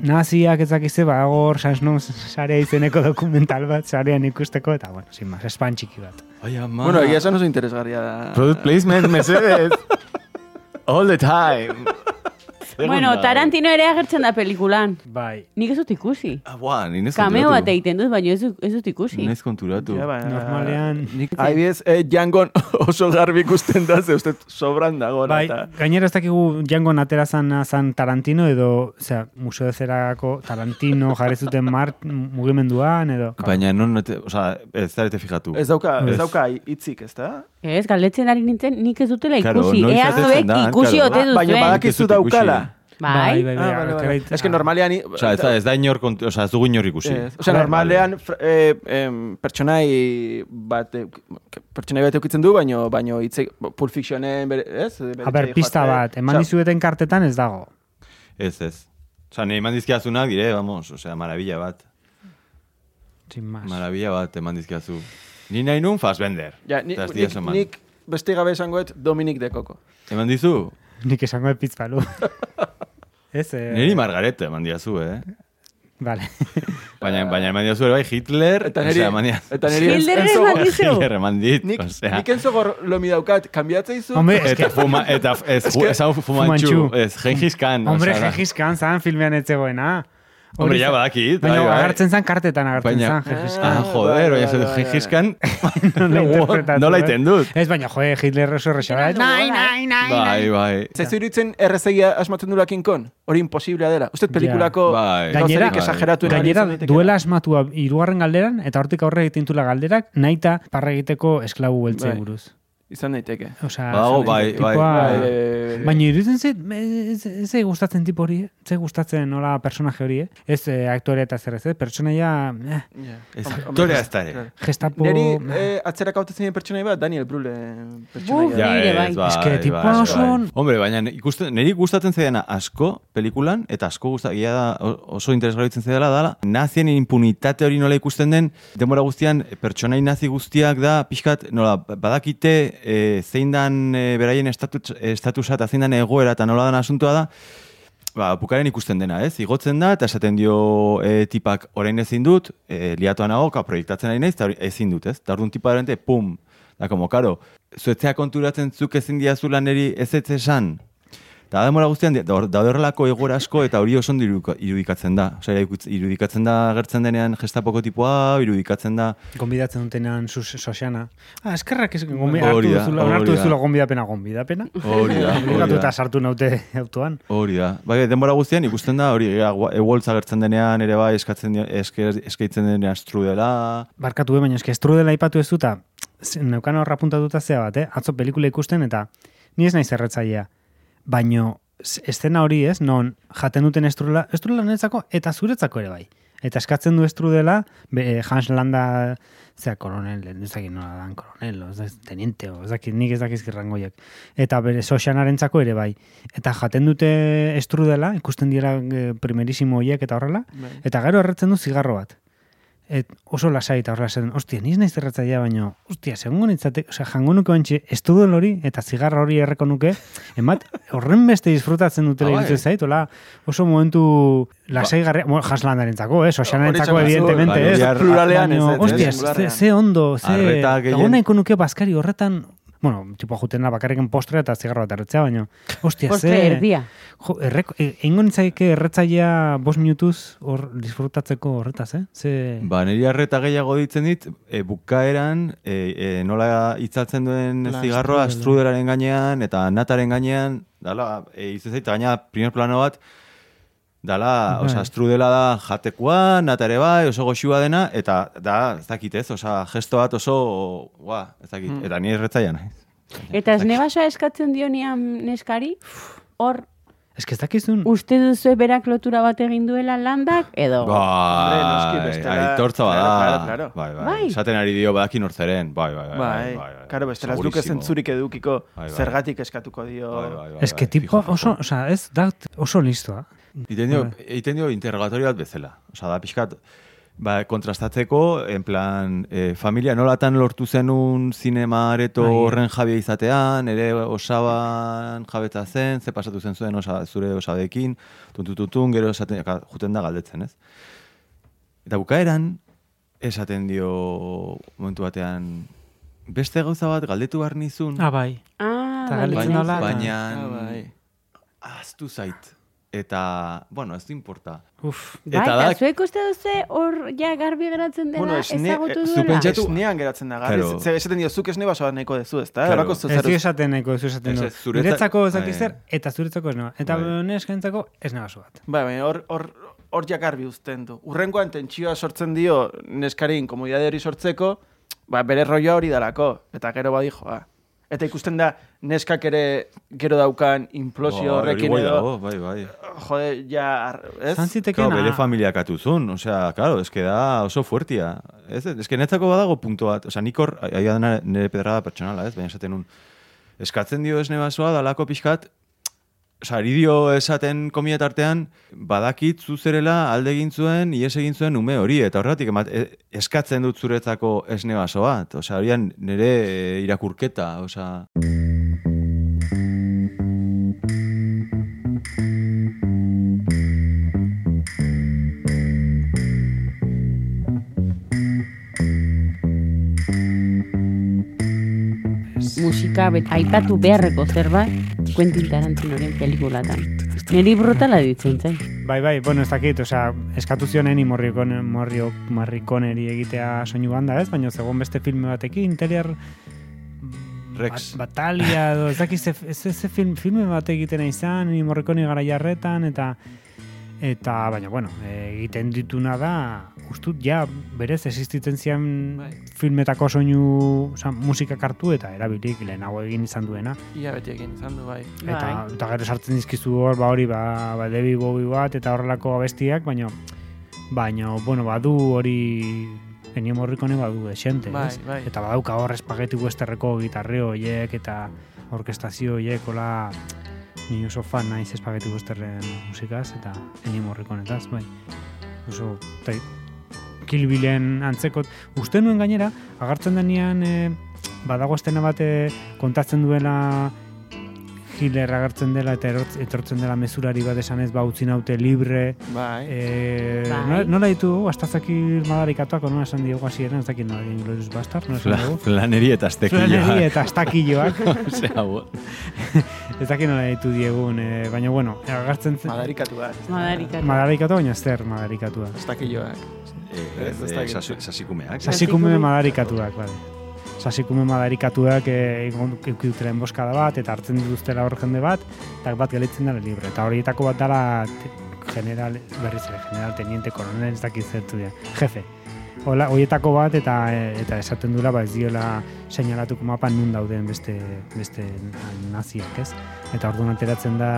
naziak ezakize, ba, hor, Sansnon sarea izeneko dokumental bat, sarean ikusteko, eta, bueno, sin más, espan txiki bat. Ai, ama. Bueno, egia esan oso interesgarria da. Product placement, mesedez. *laughs* All the time. Bueno, Tarantino ere agertzen da pelikulan. Bai. Nik ez dut ikusi. Ah, buah, ninez Kameo bat egiten dut, baina ez, dut- ez ikusi. Ninez konturatu. Ja, ba, Normalean- Nik, adibidez, eh, Django *laughs* oso garbi ikusten da, ze uste sobran dago. Bai, eta... gainera ez dakigu jango atera zan, zan Tarantino edo, osea, Museo de Zerako Tarantino jarri zuten mar mugimenduan edo. Baina non, oza, ez zarete fijatu. Ez dauka, ez Ez. dauka hitzik, ez da? Ez, galdetzen ari nintzen, nik ez dutela Claro, ikusi. noiz Ea atetzen zuek ikusi claro. ote Ah, baina duzuen. badakizu Ez daukala. Bai, bai, bai. Ah, vale, vale. akabait- Ez que normalean... Osa, ez da, ez da inor, kontu, oza, ez dugu inor ikusi. Ez, Osea, normalean fr- eh, em, pertsonai bat eh, pertsonai bat eukitzen du, baino baino hitze Pulp Fictionen bere, ez? A ber, etxeei pista bat, eman dizueten kartetan ez dago. Ez, ez. Osa, nahi eman dizkiazunak dire, vamos, osea, maravilla bat. Sin más. Maravilla bat eman dizkiazu. Ni nahi nun Fassbender. Ja, ni, nik, nik beste gabe esangoet Dominik de Coco. Eman dizu? Nik esango de pizpalu. *laughs* ez, eh? Niri Margarete eman diazu, eh? Vale. Baina, baina eman diazu ere bai Hitler, Eta niri, osea, eman diazu. eta niri Hitler eman dizu? Hitler eman dit, Nik, osea. nik enzo lomi daukat, kanbiatzea izu? Hombre, es que, Eta fuma, eta ez, Es que- fumantxu, Fumantxu. ez, Gengis Khan. hombre, osea, da. Gengis Hombre, ja za- badakit, Baina bai, bai. agertzen zan kartetan agertzen Baina, zan Gengis Khan. ah, joder, bai, baina bai, *laughs* Nola *laughs* interpretatu, nola eh? iten dut. Ez, baina, joe, Hitler oso errexara. Era Nai, nai, nai, Bai, bai. Zaizu iruditzen errezegia asmatzen dula King Kong? Hori imposiblea dela. Uste pelikulako Bai. Gainera, exageratuena gainera duela asmatua hirugarren galderan, eta hortik aurre egiten galderak, naita parra egiteko esklabu beltzei Bai. buruz. Izan daiteke. Osea, Badago, bai, tipoa- bai, bai, bai, bai. Baina iruditzen zait, ez, ez, ez gustatzen tipo hori, eh? ez gustatzen nola personaje hori, eh? ez eh, aktore eta zer ez, eh? pertsonaia, eh, Ja. Ez aktorea ez da ere. claro. gestapo... Neri eh, atzerak hautatzen den pertsonai bat, Daniel Brule pertsonaia. Buf, Ja, nire bai. Ez que tipoa oso- Hombre, baina ikusten, niri gustatzen zaidana asko pelikulan, eta asko gustatzen da oso interesgarritzen zaidala dala, nazien impunitate hori nola ikusten den, denbora guztian, pertsonai nazi guztiak da, pixkat, nola, badakite e, zein dan e, beraien estatus, estatusa eta zein dan egoera eta nola dan asuntoa da, ba, bukaren ikusten dena, ez? Igotzen da, eta esaten dio e, tipak orain ezin dut, e, liatuan nago, ka proiektatzen ari naiz, eta ezin dut, ez? Eta orduan tipa erante, pum, da, como, karo, zuetzea konturatzen zuk ezin diazula neri ez ez esan, Eta demora guztian, da- daude horrelako egoera asko eta hori oso irudikatzen da. Osea, irudikatz- irudikatzen da gertzen denean gestapoko tipua, irudikatzen da... Gonbidatzen dutenean sus, soxana. Ah, eskerrak ez hartu duzula, da. duzula gonbidapena, gonbidapena. Hori da, *laughs* hori da. sartu naute autoan. Hori da. Bai, denbora guztian ikusten da, hori, eguoltza gertzen denean, ere bai, eskatzen, eskaitzen denean strudela... Barkatu, eh, baina eske estrudela ipatu ez duta, ze- neukan horra puntatuta zea bat, eh? atzo pelikula ikusten eta ni ez naiz erretzailea. Baino, eszena hori ez, non jaten duten estrudela, estrudela niretzako eta zuretzako ere bai. Eta eskatzen du estrudela, be, eh, Hans Landa, zera, koronel, ez dakit nola dan, koronel, o, ez dakit, teniente, o, ez dakit, nik ez dakizki rangoiak. Eta bere soxanarentzako ere bai. Eta jaten dute estrudela, ikusten dira eh, primerisimo horiek eta horrela, Bai. eta gero erretzen du zigarro bat. Et, oso lasai eta horrela esaten, ostia, niz naiz erratzaia baino, ostia, segungo nintzate, osea, jango nuke bantxe, estudel hori eta zigarra hori erreko nuke, emat, horren beste disfrutatzen dutela Ah, bai. iruditzen zait, hola, oso momentu lasai garria, bueno, jaslandarentzako, eh, soxanarentzako, Hori esan evidentemente, duzu, ez? pluralean ez, Baino, ez, ostia, ze, ze ondo, ze, nahiko nuke bazkari horretan, bueno, tipo juten da bakarriken postre eta zigarro bat erretzea, baina, ostia, Postre ze... erdia. Jo, erreko, e, eingo nitzaike erretzailea bos minutuz hor disfrutatzeko horretaz, eh? Ze... Ba, niri arreta gehiago ditzen dit, e, bukaeran, e, e, nola itzatzen duen La zigarroa strudela. strudelaren gainean eta nataren gainean, dala, e, zait, gaina primer plano bat, dala, Bai. osea, strudela da jatekoa, natare bai, oso goxua dena, eta da, ez dakit ez, osea, gesto bat oso, ua, ez dakit, Mm. eta ni erretzaia naiz. Eta esne basoa eskatzen dionian neskari, hor Ez que ez dakizun... uste duzu berak lotura bat egin duela landak, edo... Bai, aitortza bada. Claro, claro, claro. Bai, bai, Bai. Esaten ari dio badakin nortzeren. Bai, bai, bai. Bai, bai, karo, bestela ez duke zentzurik edukiko Bai, bai. zergatik eskatuko dio. Bai, bai, bai, Ez que bai, tipo oso, osea, ez da oso listoa. Egiten dio, egiten dio interrogatorio bat bezala. Osa, da pixkat, ba, kontrastatzeko, en plan, eh, familia nolatan lortu zenun zinema areto Bai. horren jabia izatean, ere osaban jabetza zen, ze pasatu zen zuen osa, zure osabekin, tuntututun, gero esaten, juten da galdetzen, ez? Eta bukaeran, esaten dio momentu batean, beste gauza bat galdetu behar nizun, Ah, bai. Ah, bai, bai. eta- baina Ah, bai. ahaztu zait. Eta, bueno, ez du importa. Uf, Bai, Eta eta da- zuek uste duze hor ja garbi geratzen dela Bueno, esne- ezagutu eh, duela? zu pentsatu- Esnean geratzen da, garri. Claro. Ze esaten dio, zuk esne basoa nahiko dezu, ez da? Claro. Ez zer- du esaten nahiko, ez du esaten du. ez, zuretzat- Niretzako ez bai. zer, eta zuretzako ez noa. Eta Bai. neskentzako ez nabazu bat. Bai, baina hor, hor, hor ja garbi uzten du. Urrengoan tentsioa sortzen dio neskarin komodidade hori sortzeko, ba, bere rolloa hori dalako. Eta gero badi joa. Eta ikusten da, neskak ere gero daukan implosio Bai, horrekin edo, dago, bai, bai. jode, ja, ez? Zantziteken, Claro, bere familiak atuzun, osea, claro, eske da oso fuertia. Ez, eske netzako badago punto bat, osea, nik hor, aia dena nire pedrada pertsonala, ez, baina esaten nun, eskatzen dio esne basoa, dalako pixkat, osea, ari dio esaten komia tartean, badakit zuzerela alde egin zuen, ies egin zuen ume hori, eta horregatik emat, e- eskatzen dut zuretzako esne baso bat, osea, horian nire e, irakurketa, osea... musika bet, aipatu beharreko zerbait Quentin Tarantinoren pelikulatan. Neri brutala ditzen zen. Bai, bai, bueno, ez dakit, osea, eskatu zionen morrikon, morrio, marrikoneri egitea soinu banda, ez? Baina zegoen beste filme batekin, interior Rex. Bat, batalia, edo, ez dakit, ze, ze, ze film, filme bat egiten izan, ni morrikoni gara jarretan, eta eta, baina, bueno, egiten dituna da, ustut, ja, berez, existitzen zian Bai. filmetako soinu, oza, musika kartu eta erabilik lehenago egin izan duena. Ia beti egin izan du, bai. Eta, Bai. eta gero sartzen dizkizu hor, ba hori, ba, ba Debbie Bowie bat, eta horrelako abestiak, baina, baina, bueno, badu hori Ennio Morricone badu esente, Bai, ez? bai. Eta badauka hor espageti westerreko gitarre horiek eta orkestazio horiek, hola, ni oso fan naiz espageti westerren musikaz, eta Ennio Morriconetaz, bai. Oso, tai, Kill Billen antzekot. Uste nuen gainera, agartzen denean e, badago estena bat eh, kontatzen duela Hitler agertzen dela eta erortz- etortzen dela mezurari bat esanez ba utzi naute libre Bai. e, Bai. nola, nola ditugu astazaki madarikatuak nola esan diogu hasieran ez dakit nola egin Glorious Bastard nola esan dugu flaneri eta aztekilloa. Flaneri eta astakilloak *laughs* Osea, bo- *laughs* ez dakit nola ditu diegun e, baina bueno agertzen zen Madarikatu bat. Madarikatu. madarikatu baina zer madarikatua Ez dakilloak. Eh, Ez, ez eh, dakit. sasu- Sasikumeak. Sasikume madarikatuak, bale. Sasikume madarikatuak eh, dutela boskada bat, eta hartzen dituztela hor jende bat, eta bat gelitzen dela libre. Eta horietako bat te- general, berriz ere, general, teniente, koronel, ez dakit zertu dira, jefe. Hola, horietako bat, eta eh, eta esaten duela, ba ez diola seinalatuko mapan nun dauden beste, beste naziak, ez? Eta orduan ateratzen da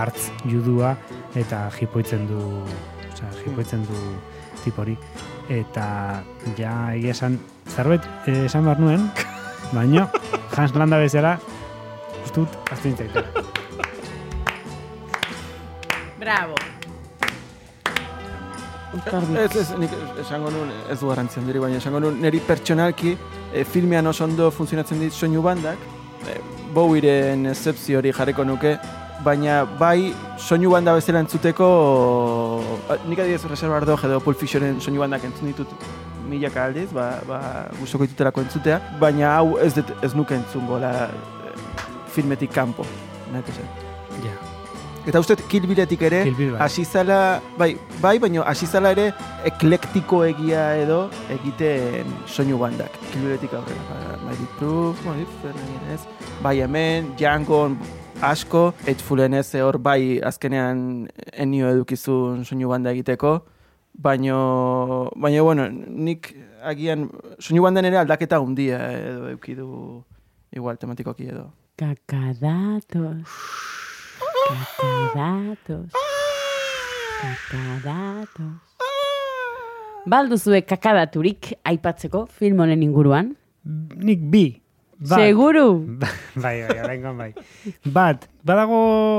hartz judua, eta jipoitzen du, osea, jipoitzen du tipo hori eta ja egia esan zerbait eh, esan behar nuen, baina *laughs* Hans Landa bezala ustut nintzaitela. Bravo. Oskarbi. Ez, ez, nik esango nun, ez du garrantzi handiri, baina esango nun, niri pertsonalki e, filmean oso ondo funtzionatzen dit soinu bandak, e, Bowieren excepzio hori jarriko nuke, baina bai soinu banda bezala entzuteko, a, nik adibidez reservar dog edo Pulp Fictionen soinu bandak entzun ditut milaka aldiz, ba, ba, gustoko dituterako entzutea, baina hau ez, dut, ez nuke entzungo la, filmetik kanpo. Nahi. Ja. Eta uste, Kill Billetik ere, bai. hasi zala, bai, bai, baina hasi zala ere eklektiko egia edo egiten soinu bandak. Kill Billetik aurrera, ba, Mighty Proof, ez, bai hemen, Django, asko, Eightfulen ez hor bai azkenean enio edukizun soinu banda egiteko, baino, baina, bueno, nik agian soinu bandan ere aldaketa handia edo eukidu igual tematikoki edo. Kakadatos. Kakadatos. Kakadatos. Balduzue kakadaturik aipatzeko film honen inguruan? Nik bi. Bat. Seguru? bai, bai, oraingoan bai. Bat, badago,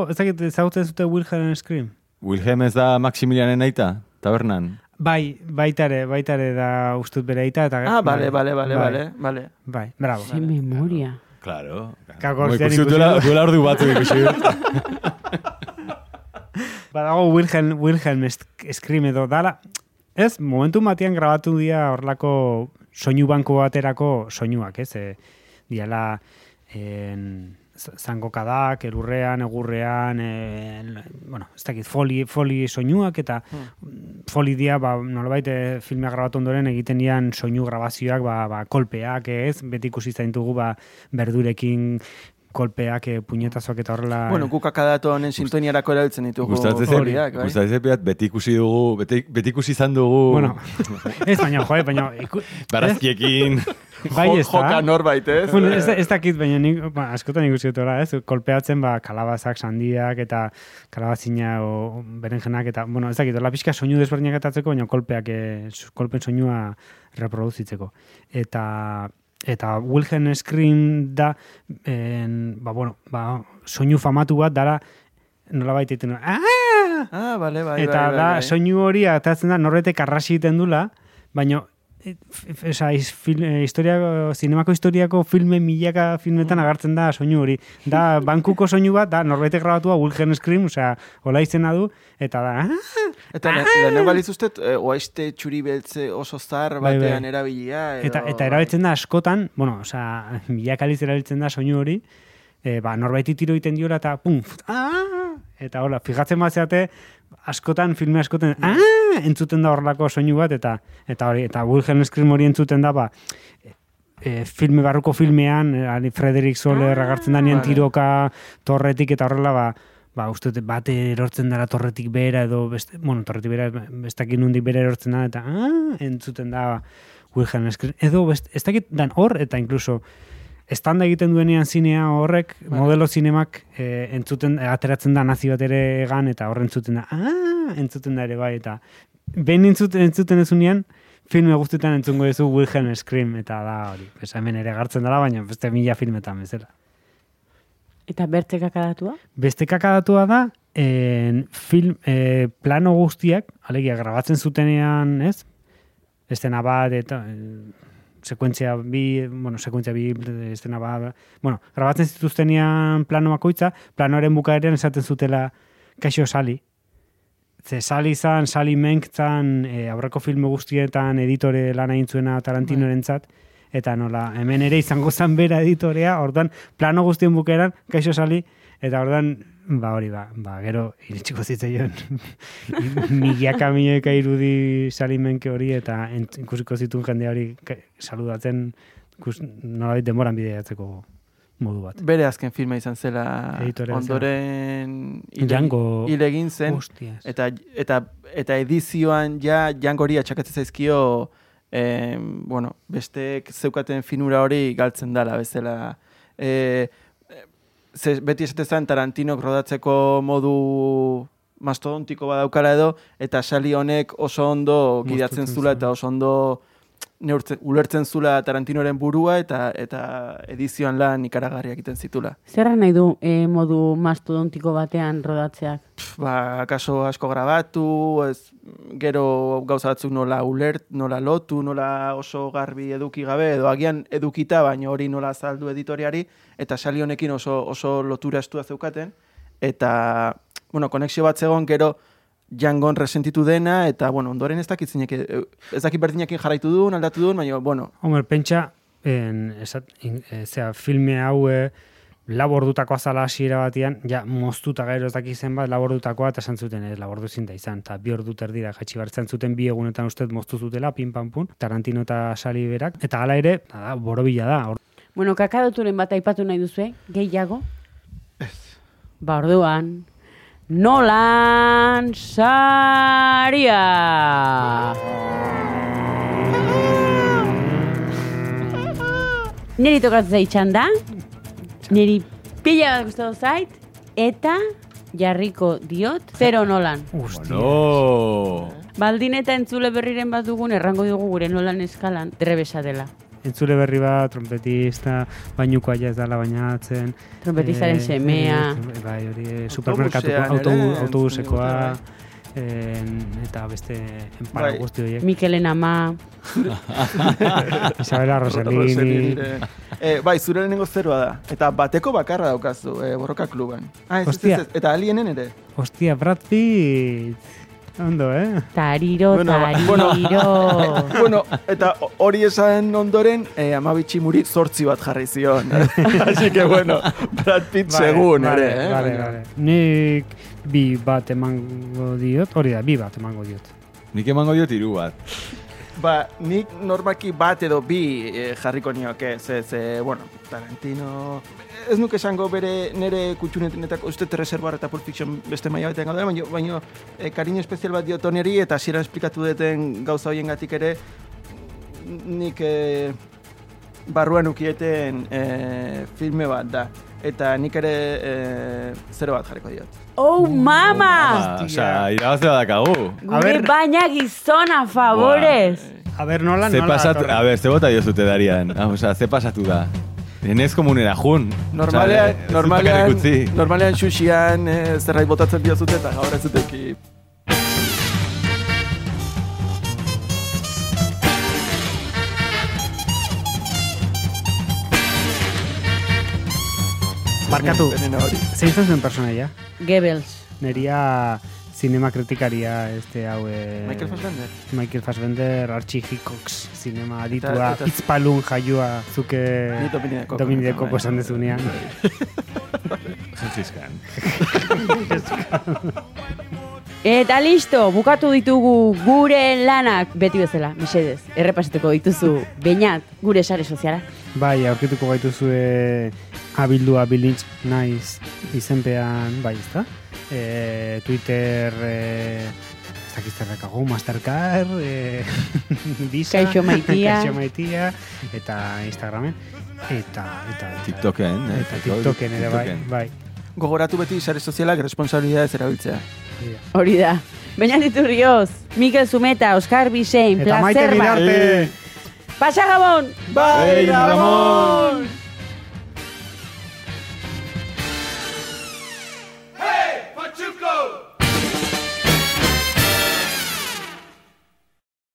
ez dakit, ezagutzen zute Wilhelm Scream? Wilhelm ez da Maximilianen aita, tabernan. Bai, baitare, baitare da ustut bere aita. Eta, Ah, bale, bale, bale, bale, bale. Bai, bravo. Ze memoria. Claro. Kako, zer ikusi duela, duela ordu batzu ikusi dut. *laughs* Badago Wilhelm, Wilhelm Sk- Scream edo dala. Ez, momentu batean grabatu dira horlako soinu banko baterako soinuak, ez? E, diala en, zangokadak, elurrean, egurrean, en, bueno, ez dakit, foli, foli soinuak, eta foli dia, ba, nolabait eh, filmea grabatu ondoren egiten dian soinu grabazioak, ba, ba, kolpeak, ez? Beti ikusi zaintugu, ba, berdurekin kolpeak, eh, puñetazoak eta horrela... Bueno, guk akadato honen sintoniarako erabiltzen ditugu Gustatzen zen, horiak, bai? gustatzen zen, beti ikusi dugu, beti, beti ikusi izan dugu, Bueno, *laughs* ez baina, joe, baina... Iku, *laughs* barazkiekin, *laughs* bai, ez Joka da. norbait, ez? Bueno, ez, ez dakit, baina nik, ba, askotan ikusi dut ez? Kolpeatzen, ba, kalabazak, sandiak, eta kalabazina, o, berenjenak, eta, bueno, ez dakit, hola pixka soinu desberdinak atatzeko, baina kolpeak, eh, kolpen soinua reproduzitzeko. Eta, eta Wilhelm Scream da, en, ba, bueno, ba, soinu famatu bat, dara, nola baita egiten, du, "Ah!" Ah, bale, bai, eta bai, da, bai, bai. soinu hori atatzen da norbetek arrasi egiten dula, baina Esa, fil, e, historia, zinemako historiako filme milaka filmetan agartzen da soinu hori. Da, bankuko soinu bat, da, norbete grabatua Wilhelm Scream, osea, hola izena du, eta da, "Ah!" Eta le, lehenengo aliz uste, eh, oaiste txuri beltze oso zahar Bai, bai. batean erabilia. Edo, eta, eta erabiltzen da askotan, bueno, osea, milaka aliz erabiltzen da soinu hori, e, ba, norbaiti tiro egiten diola, eta pum, fut, ah! eta hola, fijatzen bat zeate, askotan, filme askotan, ah! Entzuten da horlako soinu bat, eta eta hori, eta Wilhelm Scream hori entzuten da, ba, e, filme barruko filmean, e, ali Frederick Soler agartzen da nien vale. tiroka torretik eta horrela, ba, ba, uste bate erortzen dara torretik bera edo beste, bueno, torretik bera ez dakit nundik bera erortzen da eta ah, entzuten da Wilhelm Scream. Edo best, ez dakit dan hor eta incluso estanda egiten duenean zinea horrek, modelo zinemak e, entzuten, ateratzen da nazi bat ere egan eta horren entzuten da, ah, entzuten da ere bai, eta behin entzuten, entzuten ezunean, filme guztietan entzungo duzu Wilhelm Scream, eta da hori, pues hemen ere gartzen dela, baina beste mila filmetan bezala. Eta bertze kakadatua? Beste kakadatua da, en, film, e, plano guztiak, alegia, grabatzen zutenean, ez? Estena bat, eta e, sekuentzia bi, bueno, sekuentzia bi, estena bat, bueno, grabatzen zituztenean plano bakoitza, planoaren bukaeran esaten zutela kaixo sali. Ze sali zan, sali menk zan, e, aurreko filme guztietan editore lan egin zuena Tarantinorentzat, eta nola, hemen ere izango zan bera editorea, ordan plano guztien bukeran, kaixo sali, eta ordan, ba hori ba, ba gero iritsiko zitzaion *laughs* milaka milioika irudi salimenke hori eta ikusiko zituen jende hori saludatzen ikus, nolabait denboran bideatzeko modu bat. Bere azken filma izan zela Editorea ondoren hil- Django- hil egin zen. Hostias. Eta, eta, eta edizioan ja jangori atxakatzen zaizkio eh, bueno, besteek zeukaten finura hori galtzen dala bezala. Eh, ze, beti esate zen Tarantinok rodatzeko modu mastodontiko badaukala edo, eta sali honek oso ondo gidatzen zula eta oso ondo neurtzen, ulertzen zula Tarantinoren burua eta eta edizioan lan ikaragarriak egiten zitula. Zerra nahi du e, modu mastodontiko batean rodatzeak? Pff, ba, kaso asko grabatu, ez, gero gauza batzuk nola ulert, nola lotu, nola oso garbi eduki gabe, edo agian edukita, baina hori nola azaldu editoriari, eta sali honekin oso, oso lotura estua zeukaten, eta, bueno, konexio bat zegoen gero jangon resentitu dena, eta, bueno, ondoren ez dakit zinek, ez dakit berdinekin jarraitu duen, aldatu duen, baina, bueno, Homer, pentsa, en, esat, in, e, zera, filme hau e, labordutako azala hasiera batean, ja, moztuta gero ez dakit zenbat labordutakoa, eta esan zuten, ez, labordu zinta izan, eta bi ordu erdira jaitsi bartzen zuten bi egunetan ustez moztu zutela, pin pam pun, Tarantino eta Sali berak, eta hala ere, da, borobila da, or, Bueno, kakadoturen bat aipatu nahi duzu, gehiago? Ez. Ba, orduan, Nolan Saria! Neri tokatzen zaitxan da, neri pila bat gustatu zait, eta jarriko diot, zero Nolan. No. Baldin eta entzule berriren bat dugun, errango dugu gure Nolan eskalan, trebesa dela. Entzule berri bat, trompetista, bainuko aia ez dala bainatzen. Trompetistaren semea. eh, bai, hori, supermerkatuko, Autobusean autobu, ere, autobusekoa, en, eta beste enpara Bai. guzti horiek. Mikelen ama, *laughs* Isabela. Rossellini. Eh, bai, zure lehenengo zeroa da. Eta bateko bakarra daukazu, eh, borroka kluban. Ah, ez, ez, ez, ez, eta alienen ere. Hostia, Brad Pitt. Ondo, eh? tariro, Bueno, tariro. bueno, *laughs* eta hori esan ondoren, eh, amabitxi muri zortzi bat jarri zion. *laughs* Así que, bueno, Brad Pitt segun vale, ere, eh? Vale, vale. Nik bi bat emango diot, hori da, bi bat emango diot. Nik emango diot hiru bat. Ba, nik normaki bat edo bi eh, jarriko nioke, ze, ze, bueno, Tarantino... Ez nuke esango bere nere kutxunetako, uste reservar eta Pulp Fiction beste maila batean gaudela, baina, baina eh, kariño espezial bat diot oneri eta hasieran esplikatu duten gauza hoiengatik ere nik eh, barruan ukieten eh, filme bat da. Eta nik ere eh, zero bat jarriko diot. Oh, mama! Ah, Osea, irabaze badakagu. Gure baina gizona, favorez! A ber, nola, Ze nola datorren? a ber, ze bota diozute darian. Ah, osea, ze pasatu da. Enez komunera jun. Normalean, dut normalean, normalean xuxian eh, zerbait botatzen diozute eta gaur ez duteki. Barkatu, Veneno hori. zein zen zen personaia? Goebbels. Neria zinema kritikaria este hau... eh, Michael Fassbender. Michael Fassbender, Archie Hickox, zinema aditua, pitzpalun jaioa, zuke Ni Domini de Coco. Domini de. Coco esan dezunean. Gengis-Khan. *laughs* *laughs* Eta listo, bukatu ditugu gure lanak beti bezala, mesedez. Errepasatuko dituzu, bainat, gure sare soziala. Bai, aurkituko gaituzue abildua bilintz naiz izenpean, bai, ezta? E, Twitter, e, ez dakiz zerrekago, Mastercard, e, *laughs* Visa, Kaixo maitia. *laughs* Kaixo maitia, eta Instagramen, eta, eta, eta TikToken, eh? Eta TikToken ere, bai, TikToken. bai. Gogoratu beti sare sozialak responsabilidadez erabiltzea. Hori da. Baina diturrioz, Mikel Zumeta, Oskar Eta maite Placer bat. bidarte! Pasa Gabon! Bai, Ramon!